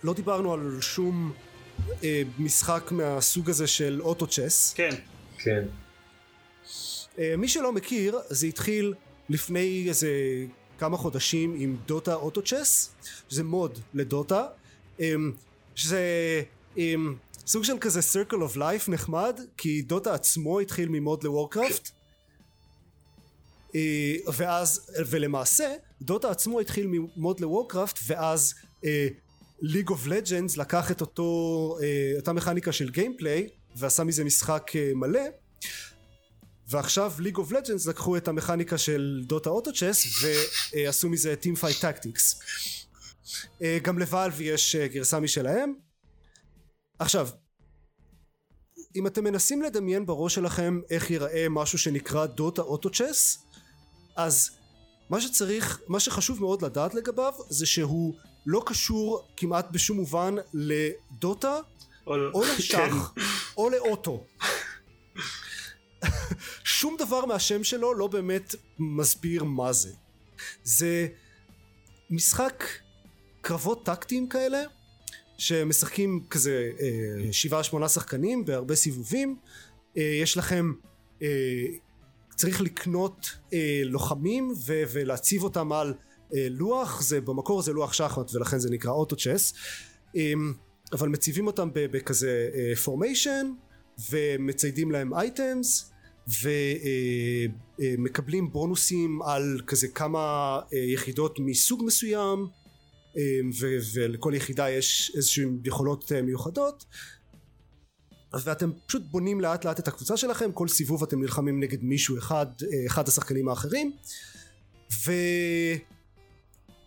לא דיברנו על שום אה, משחק מהסוג הזה של אוטו צ'ס. כן. כן, אה, מי שלא מכיר זה התחיל לפני איזה כמה חודשים עם דוטה אוטו צ'ס. שזה מוד לדוטה. אה, שזה אה, סוג של כזה circle of life נחמד כי דוטה עצמו התחיל ממוד ל Warcraft ואז ולמעשה דוטה עצמו התחיל ממוד ל Warcraft ואז League of Legends לקח את אותו אה, אותה מכניקה של gameplay ועשה מזה משחק אה, מלא. ועכשיו League of Legends לקחו את המכניקה של דוטה אוטו צ'ס ועשו מזה Teamfight Tactics גם ל Valve יש אה, גרסה משלהם. עכשיו, אם אתם מנסים לדמיין בראש שלכם איך ייראה משהו שנקרא דוטה אוטו צ'ס, אז מה שצריך, מה שחשוב מאוד לדעת לגביו זה שהוא לא קשור כמעט בשום מובן לדוטה או, או לשח כן. או לאוטו. שום דבר מהשם שלו לא באמת מסביר מה זה. זה משחק קרבות טקטיים כאלה שמשחקים כזה אה, שבעה שמונה שחקנים בהרבה סיבובים אה, יש לכם אה, צריך לקנות אה, לוחמים ו- ולהציב אותם על אה, לוח. זה במקור זה לוח שחמט ולכן זה נקרא אוטו צ'ס אה, אבל מציבים אותם בכזה פורמיישן ומציידים להם אייטמס ומקבלים בונוסים על כזה כמה אה, יחידות מסוג מסוים אה, ו- ולכל יחידה יש איזשהן יכולות אה, מיוחדות ואתם פשוט בונים לאט לאט את הקבוצה שלכם כל סיבוב אתם נלחמים נגד מישהו אחד אה, אחד השחקנים האחרים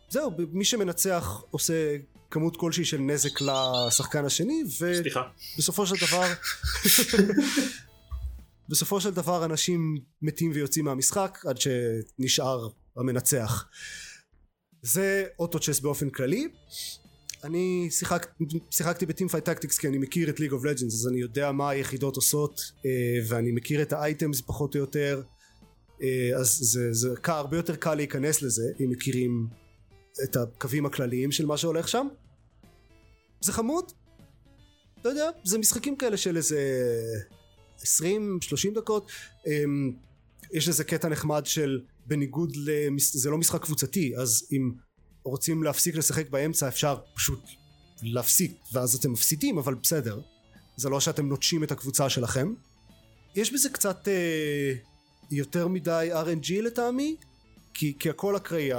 וזהו מי שמנצח עושה כמות כלשהי של נזק לשחקן השני. ובסופו של דבר בסופו של דבר אנשים מתים ויוצאים מהמשחק עד שנשאר המנצח זה Auto Chess באופן כללי אני שיחק, שיחקתי ב Teamfight Tactics כי אני מכיר את League of Legends אז אני יודע מה היחידות עושות אה, ואני מכיר את ה items פחות או יותר אה, אז זה, זה קל, הרבה יותר קל להיכנס לזה אם מכירים את הקווים הכלליים של מה שהולך שם. זה חמוד. לא יודע זה משחקים כאלה של איזה 20-30 דקות. אמ, יש איזה קטע נחמד של בניגוד למס... זה לא משחק קבוצתי אז אם רוצים להפסיק לשחק באמצע אפשר פשוט להפסיק ואז אתם מפסידים אבל בסדר. זה לא שאתם נוטשים את הקבוצה שלכם. יש בזה קצת אה, יותר מדי RNG לטעמי כי, כי הכל אקראי.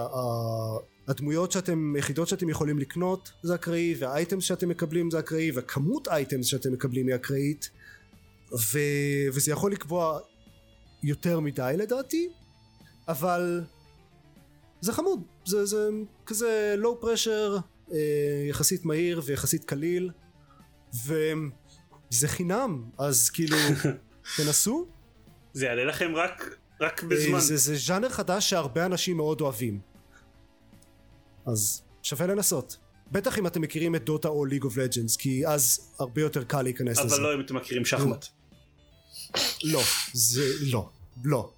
הדמויות שאתם יחידות שאתם יכולים לקנות זה אקראי והאייטמס שאתם מקבלים זה אקראי וכמות אייטמס שאתם מקבלים היא אקראית ו... וזה יכול לקבוע יותר מדי לדעתי אבל זה חמוד זה, זה כזה לואו פרשר אה, יחסית מהיר ויחסית קליל וזה חינם אז כאילו תנסו זה יעלה לכם רק, רק אה, בזמן. זה, זה ז'אנר חדש שהרבה אנשים מאוד אוהבים אז שווה לנסות בטח אם אתם מכירים את Dota או League of Legends כי אז הרבה יותר קל להיכנס לזה אבל לא אם אתם מכירים שחמט. לא, זה לא, לא.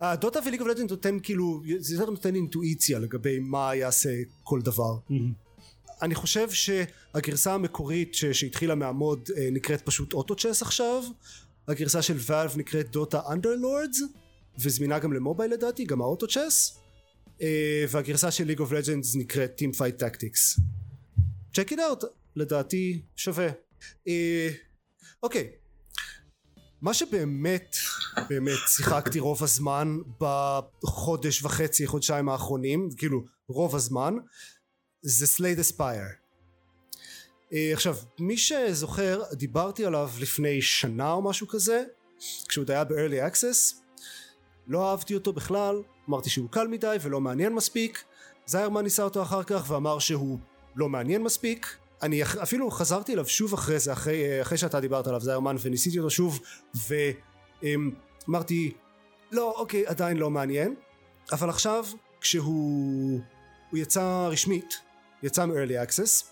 ה Dota ו League of Legend נותן כאילו, זה יותר נותן אינטואיציה לגבי מה יעשה כל דבר. אני חושב שהגרסה המקורית ש- שהתחילה מהמוד אה, נקראת פשוט Auto Chess עכשיו, הגרסה של Valve נקראת Dota Underlords, וזמינה גם ל mobile לדעתי, גם ה Auto Chess, אה, והגרסה של League of Legends נקראת Teamfight Tactics. check it out, לדעתי שווה. אה, אוקיי, מה שבאמת באמת שיחקתי רוב הזמן בחודש וחצי חודשיים האחרונים כאילו רוב הזמן זה סלייד אספייר עכשיו מי שזוכר דיברתי עליו לפני שנה או משהו כזה כשהוא היה ב-early access. לא אהבתי אותו בכלל אמרתי שהוא קל מדי ולא מעניין מספיק. זיירמן ניסה אותו אחר כך ואמר שהוא לא מעניין מספיק אני אפילו חזרתי אליו שוב אחרי זה אחרי, אחרי שאתה דיברת עליו זיירמן וניסיתי אותו שוב ואמרתי לא אוקיי עדיין לא מעניין אבל עכשיו כשהוא הוא יצא רשמית יצא מ-early access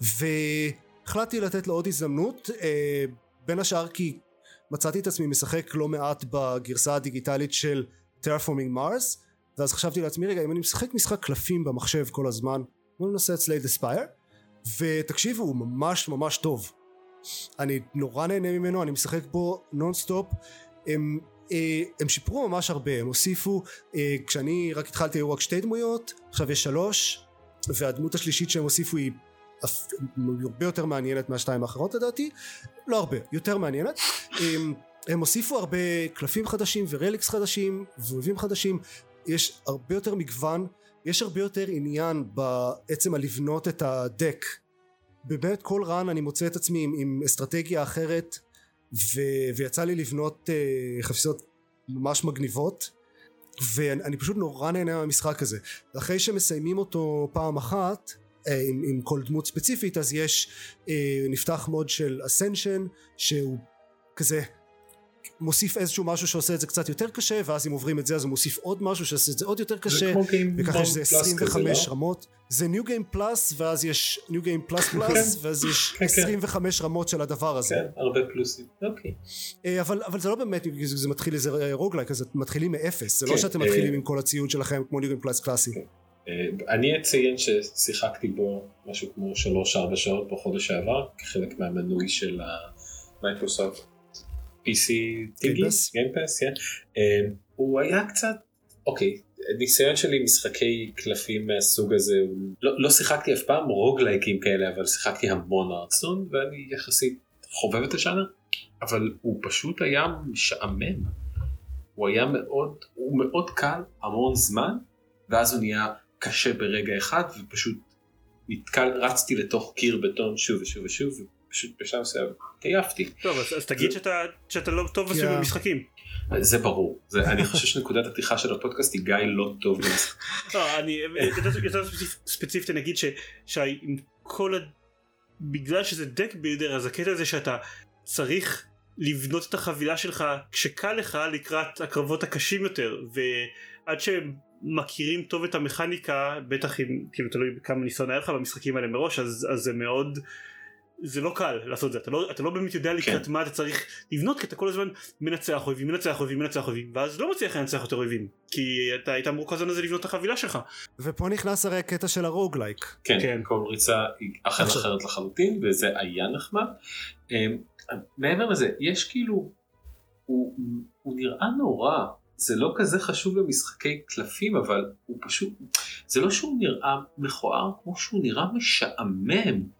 והחלטתי לתת לו עוד הזדמנות אה, בין השאר כי מצאתי את עצמי משחק לא מעט בגרסה הדיגיטלית של Terraforming Mars ואז חשבתי לעצמי רגע אם אני משחק משחק קלפים במחשב כל הזמן בוא ננסה את Slay the Spire ותקשיבו הוא ממש ממש טוב. אני נורא נהנה ממנו אני משחק בו נונסטופ. הם, אה, הם שיפרו ממש הרבה הם הוסיפו אה, כשאני רק התחלתי היו רק שתי דמויות עכשיו יש שלוש והדמות השלישית שהם הוסיפו היא הרבה יותר מעניינת מהשתיים האחרות לדעתי. לא הרבה יותר מעניינת. הם, הם הוסיפו הרבה קלפים חדשים ורליקס חדשים ואויבים חדשים. יש הרבה יותר מגוון יש הרבה יותר עניין בעצם הלבנות את הדק. באמת כל רן אני מוצא את עצמי עם, עם אסטרטגיה אחרת ו, ויצא לי לבנות uh, חפיסות ממש מגניבות ואני אני פשוט נורא נהנה מהמשחק הזה. ואחרי שמסיימים אותו פעם אחת אה, עם, עם כל דמות ספציפית אז יש אה, נפתח מוד של אסנשן שהוא כזה מוסיף איזשהו משהו שעושה את זה קצת יותר קשה ואז אם עוברים את זה אז הוא מוסיף עוד משהו שעושה את זה עוד יותר קשה וככה יש זה Plus 25 כזה, לא? רמות זה ניו גיים פלאס ואז יש ניו גיים פלאס פלאס ואז יש כן, כן. 25 רמות של הדבר הזה כן, הרבה פלוסים. אוקיי. אה, אבל, אבל זה לא באמת זה, זה מתחיל איזה roguelike אז אתם מתחילים מאפס זה לא כן, שאתם אה, מתחילים עם כל הציוד שלכם כמו new game plus קלאסי אה, אני אציין ששיחקתי בו משהו כמו 3-4 שעות בחודש שעבר כחלק מהמנוי של ה Microsoft PC טיגי, Pass? Game Pass, כן. הוא היה קצת, אוקיי, ניסיון שלי עם משחקי קלפים מהסוג הזה, לא, לא שיחקתי אף פעם roguelikeים כאלה, אבל שיחקתי המון Hearthstone, ואני יחסית חובב את השאנר, אבל הוא פשוט היה משעמם. הוא היה מאוד, הוא מאוד קל המון זמן, ואז הוא נהיה קשה ברגע אחד, ופשוט נתקל, רצתי לתוך קיר בטון שוב ושוב ושוב, ופשוט בשלב מסוים עייפתי. טוב אז, אז תגיד שאתה, שאתה לא טוב כי אפילו במשחקים. זה ברור, זה, אני חושב שנקודת הפתיחה של הפודקאסט היא גיא לא טוב במשחק. לא, אני יותר, יותר ספציפ- ספציפית אני אגיד ש- שעם כל ה... בגלל שזה דק בילדר אז הקטע הזה שאתה צריך לבנות את החבילה שלך כשקל לך לקראת הקרבות הקשים יותר ועד שהם מכירים טוב את המכניקה בטח אם כאילו תלוי כמה ניסיון היה לך במשחקים האלה מראש אז, אז זה מאוד זה לא קל לעשות את זה אתה לא, אתה לא באמת יודע לקראת כן. מה אתה צריך לבנות כי אתה כל הזמן מנצח אויבים מנצח אויבים מנצח אויבים ואז לא מצליח לנצח יותר אויבים כי אתה היית מרוכז על זה לבנות את החבילה שלך ופה נכנס הרי הקטע של הרוגלייק כן, כן. כל ריצה היא אכן אחרת לחלוטין, וזה היה נחמד. אמ, מעבר לזה, יש כאילו, הוא, הוא נראה נורא, זה לא כזה חשוב במשחקי קלפים, אבל הוא פשוט, זה לא שהוא נראה מכוער כמו שהוא נראה משעמם.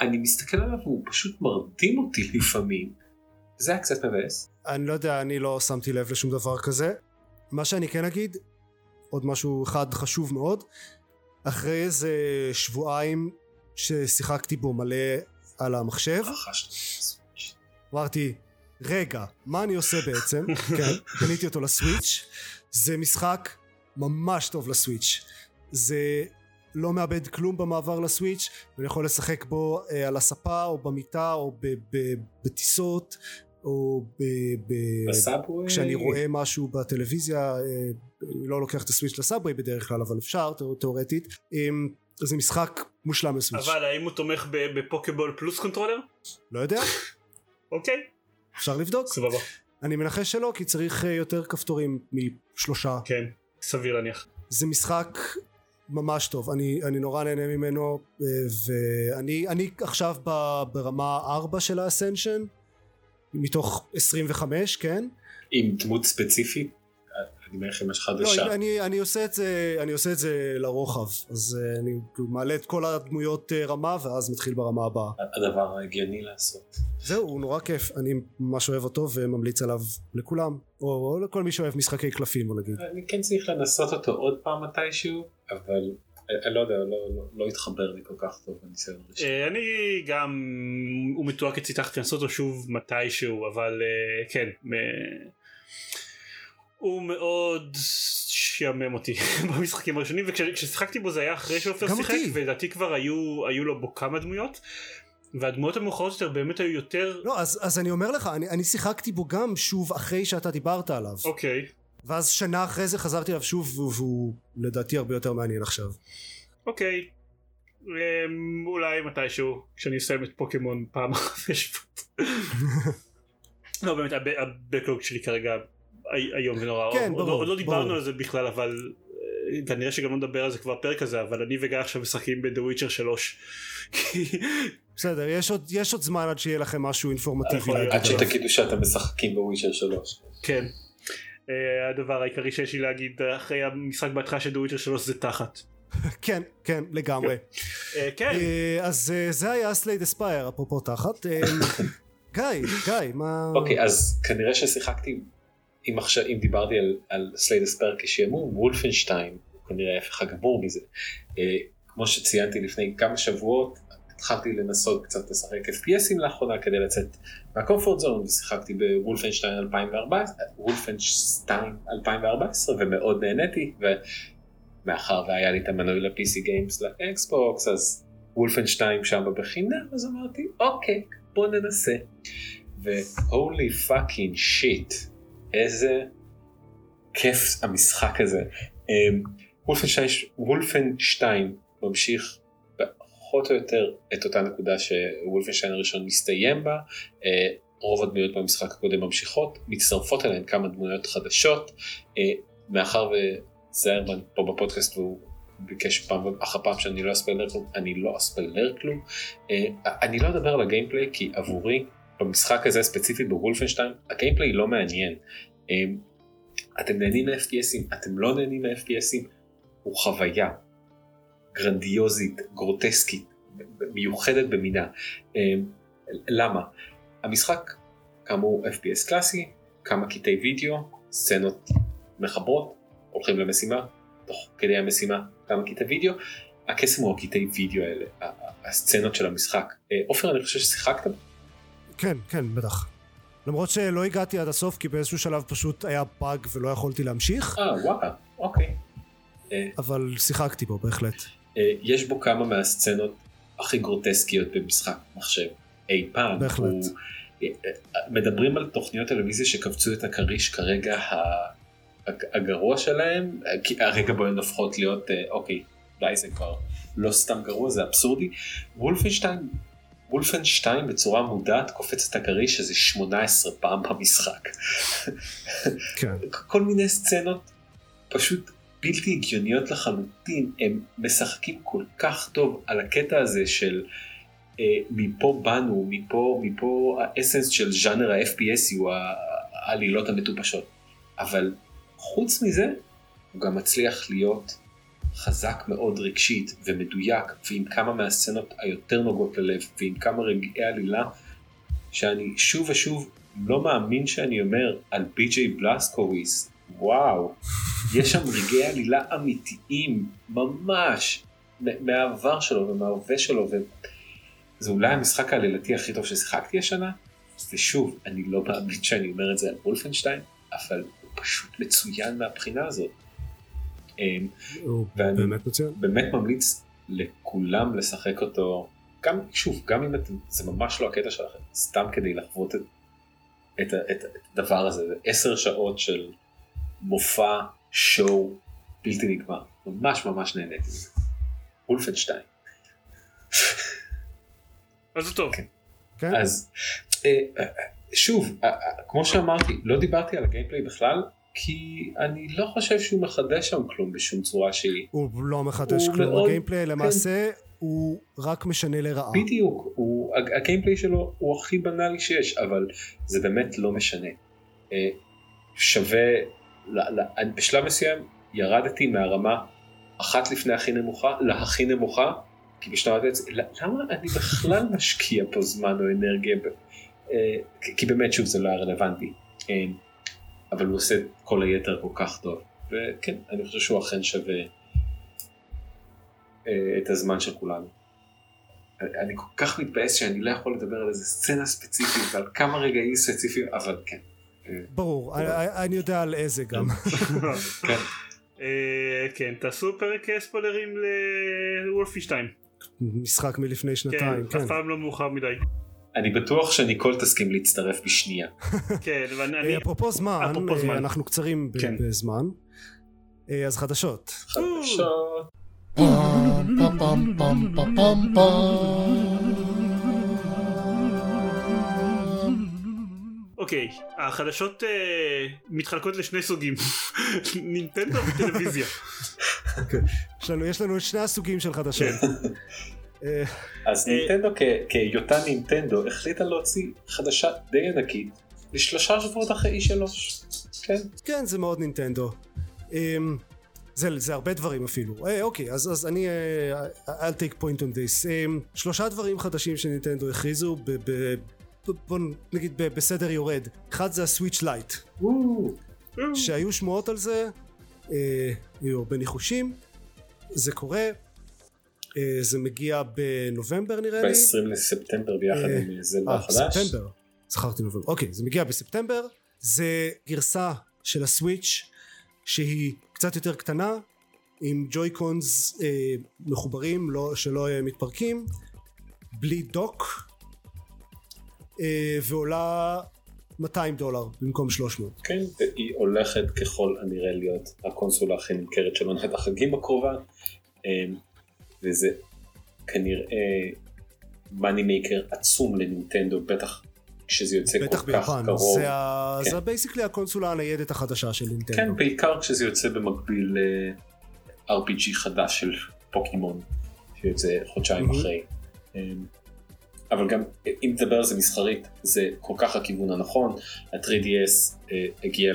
אני מסתכל עליו והוא פשוט מרדים אותי לפעמים. זה היה קצת מבאס. אני לא יודע אני לא שמתי לב לשום דבר כזה מה שאני כן אגיד עוד משהו אחד חשוב מאוד אחרי איזה שבועיים ששיחקתי בו מלא על המחשב. אמרתי רגע מה אני עושה בעצם כן קניתי אותו לסוויץ' זה משחק ממש טוב לסוויץ' זה לא מאבד כלום במעבר לסוויץ' ואני יכול לשחק בו אה, על הספה או במיטה או ב- ב- בטיסות או ב... ב- ב subway. כשאני רואה משהו בטלוויזיה אה, אני לא לוקח את ה Switch ל subway בדרך כלל אבל אפשר תאור- תאורטית. אמ, זה משחק מושלם ל Switch אבל האם הוא תומך ב- ב Poké Ball Plus controller? לא יודע. אוקיי. אפשר לבדוק. סבבה. אני מנחש שלא כי צריך אה, יותר כפתורים משלושה. כן סביר להניח. זה משחק ממש טוב. אני, אני נורא נהנה ממנו אה, ואני אני עכשיו ב, ברמה 4 של האסנשן מתוך 25 כן? עם דמות ספציפית, אני אומר לכם משהו לא, חדשה. אני, אני עושה את זה אני עושה את זה לרוחב אז אה, אני מעלה את כל הדמויות אה, רמה ואז מתחיל ברמה הבאה הדבר ההגיוני לעשות. זהו הוא נורא כיף אני ממש אוהב אותו וממליץ עליו לכולם או, או לכל מי שאוהב משחקי קלפים בוא נגיד אני כן צריך לנסות אותו עוד פעם מתישהו, אבל אני לא יודע, לא, לא, לא התחבר לי כל כך טוב בניסיון הראשון. אה, אני גם הוא מתואר כציטחתי לעשות אותו שוב מתישהו אבל אה, כן מ- הוא מאוד שיאמם אותי במשחקים הראשונים וכששיחקתי בו זה היה אחרי שעופר שיחק. ולדעתי כבר היו היו לו בו כמה דמויות והדמויות המאוחרות יותר באמת היו יותר לא אז, אז אני אומר לך אני, אני שיחקתי בו גם שוב אחרי שאתה דיברת עליו אוקיי ואז שנה אחרי זה חזרתי אליו שוב והוא, והוא לדעתי הרבה יותר מעניין עכשיו אוקיי אמ, אולי מתישהו כשאני אסיים את פוקימון פעם אחת. לא באמת הב- הבקלוג שלי כרגע איום ונורא כן, עוד- ברור, עוד לא דיברנו. על זה בכלל אבל אה, כנראה שגם לא נדבר על זה כבר בפרק הזה אבל אני וגיא עכשיו משחקים ב"דה וויצ'ר 3 בסדר יש עוד, יש עוד זמן עד שיהיה לכם משהו אינפורמטיבי. עד. שתגידו שאתם משחקים ב Witcher 3. כן אה, הדבר העיקרי שיש לי להגיד אחרי המשחק בהתחלה של "The Witcher 3 זה תחת כן כן לגמרי כן אה, אז אה, זה היה Slay the Spire אפרופו תחת גיא גיא מה אוקיי, אז כנראה ששיחקתי, אם עכשיו, אם דיברתי על, על Slay the Spire כשעמום, Wolfenstein, הוא כנראה ההפך הגמור מזה. אה, כמו שציינתי לפני כמה שבועות, התחלתי לנסות קצת לשחק FPSים לאחרונה כדי לצאת מה comfort zone, ושיחקתי ב Wolfenstein 2014, Wolfenstein 2014, ומאוד נהניתי, מאחר והיה לי את המנוי ל-PC Games ל Xbox אז Wolfenstein שם בחינם אז אמרתי אוקיי בוא ננסה. ו holy fucking shit איזה כיף המשחק הזה. אמ, וולפנשטיין, ממשיך פחות או יותר את אותה נקודה שוולפנשטיין הראשון מסתיים בה. אה, רוב הדמויות במשחק הקודם ממשיכות, מצטרפות אליהן כמה דמויות חדשות, אה, מאחר וזיירמן פה בפודקאסט והוא ביקש פעם אחר פעם שאני לא אספיילר כלום, אני לא אספיילר כלום. אה, אני לא אדבר על הגיימפליי כי עבורי במשחק הזה ספציפית בוולפנשטיין הגיימפליי לא מעניין. אה, אתם נהנים מ-FPSים, אתם לא נהנים מ-FPSים, הוא חוויה גרנדיוזית, גרוטסקית, מיוחדת במינה. למה? המשחק כאמור FPS קלאסי, כמה קטעי וידאו, סצנות מחברות, הולכים למשימה, תוך כדי המשימה כמה קטעי וידאו, הקסם הוא הקטעי וידאו האלה, הסצנות של המשחק. אה, עופר אני חושב ששיחקת? כן, כן, בטח. למרות שלא הגעתי עד הסוף כי באיזשהו שלב פשוט היה באג ולא יכולתי להמשיך. אה וואלה, אוקיי. אה, אבל שיחקתי בו בהחלט. אה, יש בו כמה מהסצנות הכי גרוטסקיות במשחק מחשב אי פעם. בהחלט. הוא, מדברים על תוכניות טלוויזיה שקבצו את הכריש כרגע הגרוע שלהם, כי הרגע בו הן הופכות להיות, אה, אוקיי, די זה כבר לא סתם גרוע, זה אבסורדי. וולפנשטיין, וולפנשטיין בצורה מודעת קופץ את הכריש איזה 18 פעם במשחק. כן. כל מיני סצנות פשוט בלתי הגיוניות לחלוטין, הם משחקים כל כך טוב על הקטע הזה של... אה, מפה באנו, מפה, מפה האסנס של ז'אנר ה-FPS הוא העלילות המטופשות. אבל חוץ מזה, הוא גם מצליח להיות חזק מאוד רגשית ומדויק, ועם כמה מהסצנות היותר נוגעות ללב, ועם כמה רגעי עלילה, שאני שוב ושוב לא מאמין שאני אומר על בי.ג'יי בלסקוביס, וואו, יש שם רגעי עלילה אמיתיים, ממש, מהעבר שלו ומההווה שלו. ו... זה אולי המשחק העלילתי הכי טוב ששיחקתי השנה, ושוב, אני לא מאמין שאני אומר את זה על וולפנשטיין, אבל הוא פשוט מצוין מהבחינה הזאת. הוא באמת מצוין. באמת ממליץ לכולם לשחק אותו, גם, שוב, גם אם אתם, זה ממש לא הקטע שלכם, סתם כדי לחוות את, את, את, את הדבר הזה, זה עשר שעות של מופע, שואו, בלתי נגמר, ממש ממש נהניתי מזה. וולפנשטיין. אז זה טוב. כן. כן. אז אה, אה, שוב, אה, כמו שאמרתי, לא דיברתי על הגיימפליי בכלל, כי אני לא חושב שהוא מחדש שם כלום בשום צורה שהיא. הוא לא מחדש הוא כלום, מאוד, הגיימפליי כן. למעשה כן. הוא רק משנה לרעה. בדיוק, הוא, הגיימפליי שלו הוא הכי בנאלי שיש, אבל זה באמת לא משנה. שווה, בשלב מסוים ירדתי מהרמה אחת לפני הכי נמוכה להכי נמוכה כי בשלב הזה, למה אני בכלל משקיע פה זמן או אנרגיה? אה, כי באמת שוב זה לא היה רלוונטי. אה, אבל הוא עושה את כל היתר כל כך טוב. וכן, אני חושב שהוא אכן שווה אה, את הזמן של כולנו. אני כל כך מתבאס שאני לא יכול לדבר על איזה סצנה ספציפית ועל כמה רגעים ספציפיים, אבל כן. ברור, אני יודע על איזה גם. כן. כן, תעשו פרק ספוילרים לוולפישטיין. משחק מלפני שנתיים, כן. אף פעם לא מאוחר מדי. אני בטוח שניקול תסכים להצטרף בשנייה. כן, אבל אני... אפרופו זמן, אנחנו קצרים כן. בזמן. אז חדשות. חדשות. אוקיי, החדשות מתחלקות לשני סוגים, נינטנדו וטלוויזיה. יש לנו שני הסוגים של חדשות. אה, אז נינטנדו כהיותה נינטנדו החליטה להוציא חדשה די ענקית לשלושה שבועות אחרי E3. כן. כן זה מאוד נינטנדו. אמ, זה, זה הרבה דברים אפילו. אה, אוקיי, אז, אז אני... אה, I'll take point on this. Um, שלושה דברים חדשים שנינטנדו הכריזו, ב, ב, בוא נגיד ב, בסדר יורד. אחד זה ה Switch Lite. שהיו שמועות על זה, אה, היו הרבה ניחושים. זה קורה, אה, זה מגיע בנובמבר נראה לי. ב-20 לספטמבר ביחד עם אה, זלדה החדש. אה, ספטמבר. זכרתי נובמבר. אוקיי, זה מגיע בספטמבר. זה גרסה של ה Switch שהיא קצת יותר קטנה, עם Joy-Cons אה, מחוברים לא, שלא אה, מתפרקים בלי dock אה, ועולה 200 דולר במקום 300 כן, והיא הולכת ככל הנראה להיות הקונסולה הכי נמכרת של עונת החגים הקרובה, וזה כנראה money maker עצום לנינטנדו, בטח כשזה יוצא בטח כל כך ביפן קרוב. זה, ה... כן. זה basically הקונסולה הניידת החדשה של נינטנדו כן, בעיקר כשזה יוצא במקביל ל-RPG חדש של פוקימון, שיוצא חודשיים מהמם. אחרי. אמ, אבל גם אם נדבר על זה מסחרית, זה כל כך הכיוון הנכון, ה-3DS אה, הגיע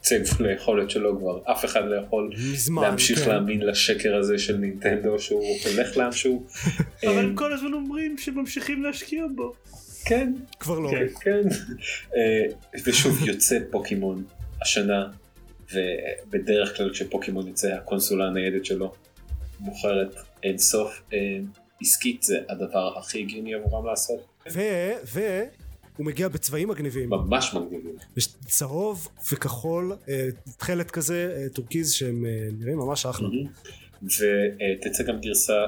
לצג ליכולת שלו כבר, אף אחד לא יכול מזמן להמשיך כן. להאמין לשקר הזה של נינטנדו שהוא הולך לאנשהו. אבל אמ, הם כל הזמן אומרים שממשיכים להשקיע בו. כן, כבר לא כן, כן. אה, ושוב יוצא פוקימון השנה, ובדרך כלל כשפוקימון יוצא הקונסולה הניידת שלו מוכרת אין סוף. אה, עסקית זה הדבר הכי הגיוני עבורם לעשות. ו... ו... הוא מגיע בצבעים מגניבים ממש מגניבים. יש צהוב וכחול אה, תכלת כזה אה, טורקיז שהם אה, נראים ממש אחלה ותצא גם גרסה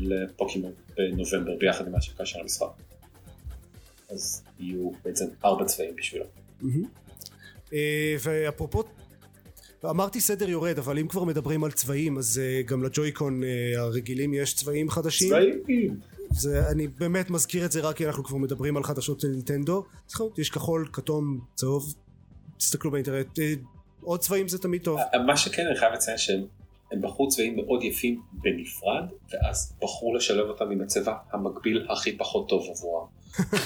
לפוקימון בנובמבר ביחד עם ההשקה של המשחק. אז יהיו בעצם ארבע צבעים בשבילו. ואפרופו אמרתי סדר יורד אבל אם כבר מדברים על צבעים אז גם לג'ויקון הרגילים יש צבעים חדשים צבעים. זה, אני באמת מזכיר את זה רק כי אנחנו כבר מדברים על חדשות של לראות, יש כחול כתום צהוב תסתכלו באינטרנט אה, עוד צבעים זה תמיד טוב מה שכן אני חייב לציין שהם הם בחרו צבעים מאוד יפים בנפרד ואז בחרו לשלב אותם עם הצבע המקביל הכי פחות טוב עבורם.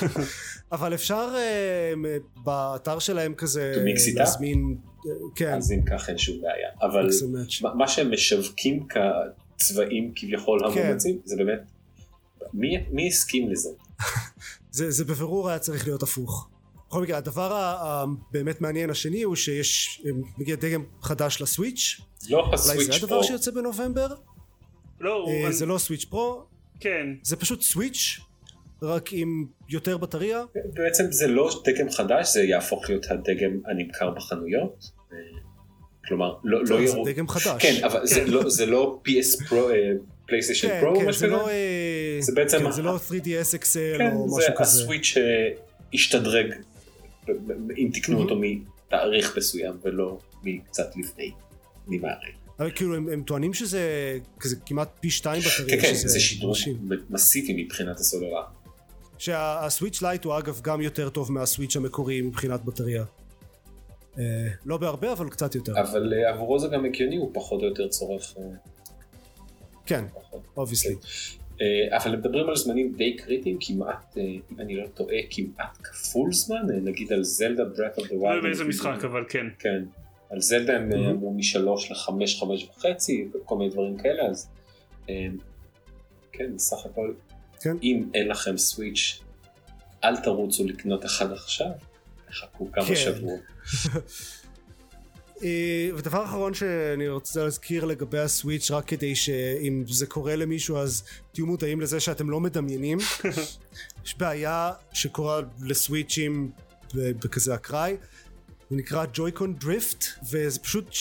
אבל אפשר אה, מ- באתר שלהם כזה? להזמין אה, כן אז אם כך אין שום בעיה. אבל. מה- שהם משווקים כצבעים כביכול כן. המומלצים זה באמת מי, מי הסכים לזה? זה, זה בבירור היה צריך להיות הפוך. בכל מקרה הדבר הבאמת מעניין השני הוא שיש אה, מגיע דגם חדש לסוויץ' לא אולי הסוויץ' זה הדבר פרו. שיוצא בנובמבר לא, הוא- אה, אני- זה לא סוויץ' פרו כן. זה פשוט סוויץ' רק עם יותר בטריה בעצם זה לא דגם חדש זה יהפוך להיות הדגם הנמכר בחנויות. אה, כלומר לא, לא זה יראו. דגם חדש כן אבל זה לא זה לא PS פרו פלייסטיישן כן, פרו או כן, משהו זה כזה. לא, אה, זה בעצם כן, זה לא 3DS XL כן, או זה משהו כזה. הסוויץ' שהשתדרג ב- אם תקנו אותו מתאריך מסוים ולא מקצת לפני. מעריך. אבל כאילו הם, הם טוענים שזה כזה כמעט פי שתיים בטריה. כן כן זה מרשים. מסיבי מבחינת הסוללה. שה Switch Lite הוא אגב גם יותר טוב מה Switch המקורי מבחינת בטריה. אה, לא בהרבה אבל קצת יותר. אבל אה, עבורו זה גם הגיוני הוא פחות או יותר צורך אה, כן. obviously. אה, אבל מדברים על זמנים די קריטיים כמעט אה, אם אני לא טועה כמעט כפול זמן אה, נגיד על זלדה Breath of the לא יודע באיזה משחק אבל כן. כן. על זלדה הם Mhm. אה, אמרו משלוש לחמש חמש וחצי וכל מיני דברים כאלה אז כן בסך הכל כן. אם אין לכם סוויץ' אל תרוצו לקנות אחד עכשיו חכו כמה כן. שבועות. אה, ודבר אחרון שאני רוצה להזכיר לגבי הסוויץ' רק כדי שאם זה קורה למישהו אז תהיו מודעים לזה שאתם לא מדמיינים. יש בעיה שקורה לסוויצ'ים בכזה אקראי. הוא נקרא Joy-Con drift וזה פשוט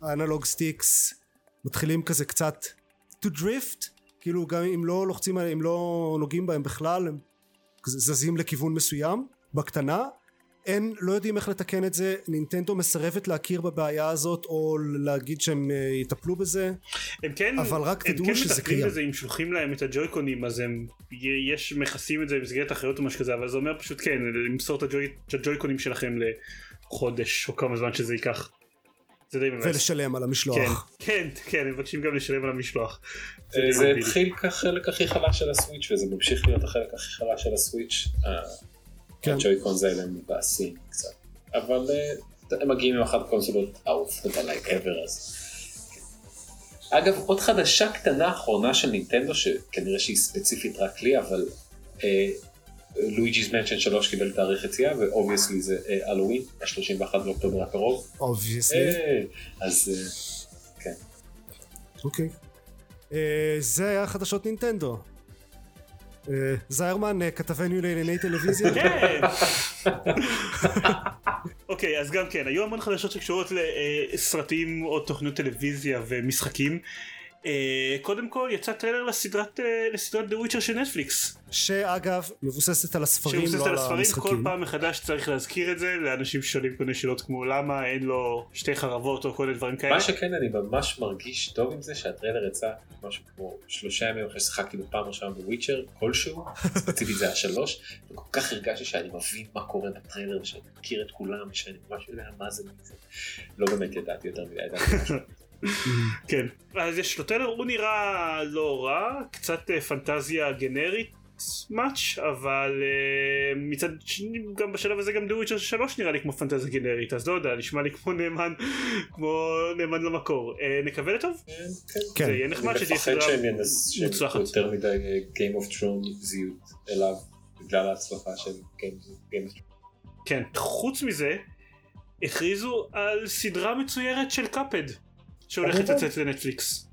שה analog sticks מתחילים כזה קצת to drift כאילו גם אם לא לוחצים אם לא נוגעים בהם בכלל הם זזים לכיוון מסוים בקטנה אין לא יודעים איך לתקן את זה נינטנדו מסרבת להכיר בבעיה הזאת או להגיד שהם אה, יטפלו בזה הם כן, אבל רק הם תדעו כן שזה מטפלים קיים. בזה אם שולחים להם את הג'ויקונים אז הם יש מכסים את זה במסגרת אחריות או משהו כזה אבל זה אומר פשוט כן למסור את הג'וי, את הג'ויקונים שלכם לחודש או כמה זמן שזה ייקח. זה די מבאס. ולשלם על כן, המשלוח כן, כן, הם מבקשים גם לשלם על המשלוח. אה, זה. התחיל כחלק הכי חלש של הסוויץ' וזה ממשיך להיות החלק הכי חלש של הסוויץ'. כן. הג'ויקונס האלה הם מבאסים קצת. אבל אה, הם מגיעים עם אחת הקונסולות האהובות עליי ever אז. אגב עוד חדשה קטנה אחרונה של נינטנדו שכנראה שהיא ספציפית רק לי אבל Luigi's Mansion 3 קיבל תאריך יציאה ו obviously זה הלואוין ה-31 באוקטובר הקרוב. obviously אה, אז אה, כן. אוקיי זה היה חדשות נינטנדו זיירמן אה, כתבנו לענייני טלוויזיה כן. אוקיי, אז גם כן, היו המון חדשות שקשורות לסרטים או תוכניות טלוויזיה ומשחקים. אה, קודם כל יצא טריילר לסדרת אה, לסדרת The Witcher של נטפליקס. שאגב מבוססת על הספרים שמבוססת לא על על הספרים, כל המשחקים פעם מחדש צריך להזכיר את זה לאנשים ששואלים כל מיני שאלות כמו למה אין לו שתי חרבות או כל מיני דברים כאלה. מה שכן אני ממש מרגיש טוב עם זה שהטריילר יצא משהו כמו שלושה ימים אחרי ששיחקתי בפעם ראשונה ב Witcher כלשהו, ספציפית זה היה שלוש, וכל כך הרגשתי שאני מבין מה קורה בטריילר ושאני מכיר את כולם ושאני ממש יודע מה זה מזה. לא באמת ידעתי יותר מדי, ידעתי משהו. כן. אז יש לו טריילר, הוא נראה לא רע, קצת אה, פנטזיה גנרית much, אבל אה, מצד שני גם בשלב הזה גם Witcher 3 נראה לי כמו פנטזיה גנרית, אז לא יודע, נשמע לי כמו נאמן, כמו נאמן למקור. אה, נקווה לטוב? כן. זה יהיה נחמד אני שתהיה מפחד סדרה שהם מוצלחת. ייתנו יותר מדי Game of Thrones זיות אליו בגלל ההצלחה של Game of Thrones. כן. חוץ מזה, הכריזו על סדרה מצוירת של קאפד, שהולכת כמובן. לצאת לנטפליקס.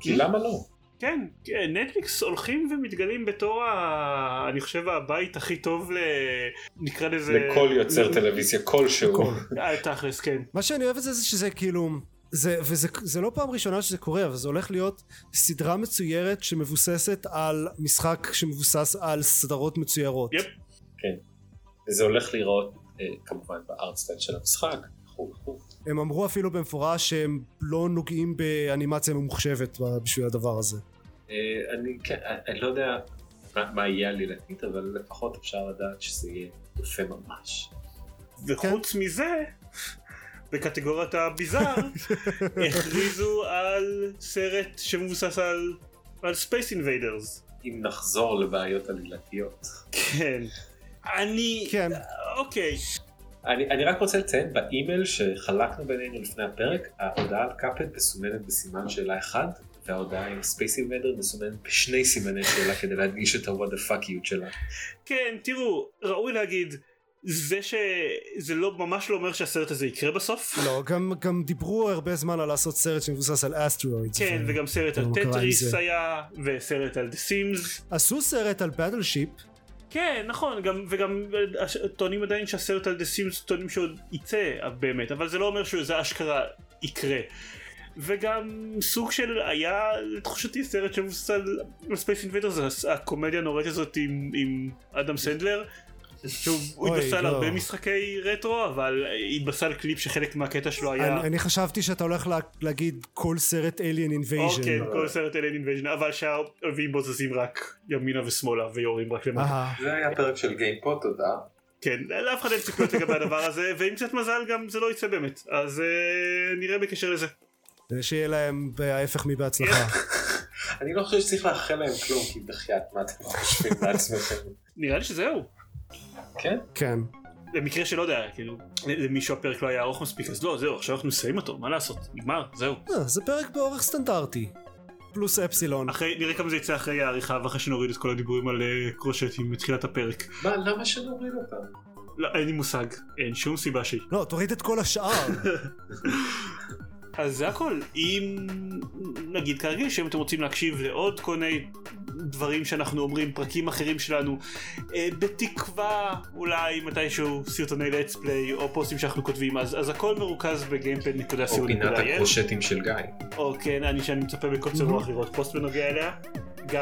כי למה לא? כן, כן, נטפליקס הולכים ומתגלים בתור ה... אני חושב הבית הכי טוב ל... נקרא לזה... לכל יוצר טלוויזיה כלשהו. אה, תכלס, כן. מה שאני אוהב את זה זה שזה כאילו זה וזה זה לא פעם ראשונה שזה קורה אבל זה הולך להיות סדרה מצוירת שמבוססת על משחק שמבוסס על סדרות מצוירות יפ. וזה הולך להיראות אה, כמובן ב art style של המשחק. וכו' וכו'. הם אמרו אפילו במפורש שהם לא נוגעים באנימציה ממוחשבת בשביל הדבר הזה אה, אני כן, אה, אני לא יודע מה- מה יהיה עלילתית, אבל לפחות אפשר לדעת שזה יהיה יפה ממש. וחוץ מזה, בקטגוריית הביזאר, הכריזו על סרט שמבוסס על... על Space Invaders. אם נחזור לבעיות עלילתיות. כן. אני... כן אוקיי. אני, אני רק רוצה לציין באימייל שחלקנו בינינו לפני הפרק, ההודעה על Cuphead מסומנת בסימן שאלה אחד, וההודעה עם Space Invader מסומנת בשני סימני שאלה כדי להדגיש את ה-what the fuckיות שלה. כן, תראו, ראוי להגיד, זה שזה לא, ממש לא אומר שהסרט הזה יקרה בסוף. לא גם גם דיברו הרבה זמן על לעשות סרט שמבוסס על Asteroids כן, וגם סרט על טטריס? היה, וסרט על The Sims. עשו סרט על באטל שיפ כן, נכון, גם, וגם אה, טוענים עדיין שהסרט על The Sims טוענים שעוד יצא אה, באמת, אבל זה לא אומר שזה אשכרה יקרה. וגם סוג של היה לתחושתי סרט שמבוסס על Space Invader זה הקומדיה הנוראית הזאת עם, עם אדם סנדלר הוא התבסס על לא. הרבה משחקי רטרו אבל התבסס על קליפ שחלק מהקטע שלו היה אני, אני חשבתי שאתה הולך לה, להגיד כל סרט Alien Invasion אוקיי כל סרט alien invasion אבל שהאויבים בו זזים רק ימינה ושמאלה ויורים רק למטה. זה היה פרק של גיימפוד, תודה. כן, לאף אחד אין ציפיות לגבי הדבר הזה, ועם קצת מזל גם זה לא יצא באמת, אז אה, נראה בקשר לזה. שיהיה להם ההפך מבהצלחה אני לא חושב שצריך לאחל להם כלום, כי בחייאת מה אתם חושבים לעצמכם. נראה לי שזהו. כן? כן למקרה שלא יודע, כאילו, למישהו הפרק לא היה ארוך מספיק, אז לא, זהו, עכשיו אנחנו נסיים אותו, מה לעשות, נגמר, זהו. אה, זה פרק באורך סטנדרטי פלוס אפסילון אחרי, נראה כמה זה יצא אחרי העריכה ואחרי שנוריד את כל הדיבורים על אה, קרושטים מתחילת הפרק. מה, למה שנוריד אותם? לא, אין לי מושג, אין שום סיבה שהיא. לא תוריד את כל השאר אז זה הכל. אם נגיד כרגיל שאם אתם רוצים להקשיב לעוד כל מיני דברים שאנחנו אומרים, פרקים אחרים שלנו, אה, בתקווה אולי מתישהו סרטוני let's play או פוסטים שאנחנו כותבים, אז, אז הכל מרוכז או פינת בגיימפד.co.il. הקרושטים של גיא. או כן, אני שאני מצפה בקוצר רוח לראות פוסט בנוגע אליה. גיא?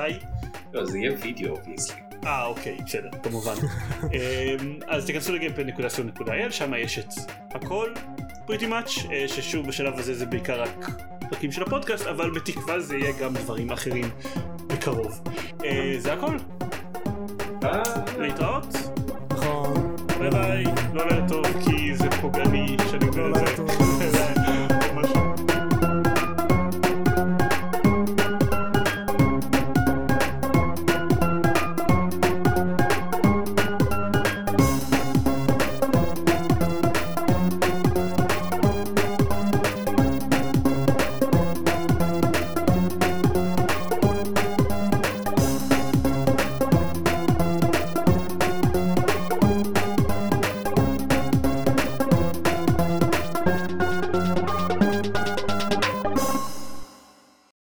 לא, זה יהיה וידאו, obviously. אה אוקיי, בסדר, כמובן. אמ, אז תיכנסו לגיימפד.co.il, שם יש את הכל, pretty much, ששוב בשלב הזה זה בעיקר רק פרקים של הפודקאסט, אבל בתקווה זה יהיה גם דברים אחרים בקרוב. אה, זה הכל. להתראות, נכון ביי ביי, לא לילה טוב כי זה פוגעני שאני אומר לא את זה. טוב.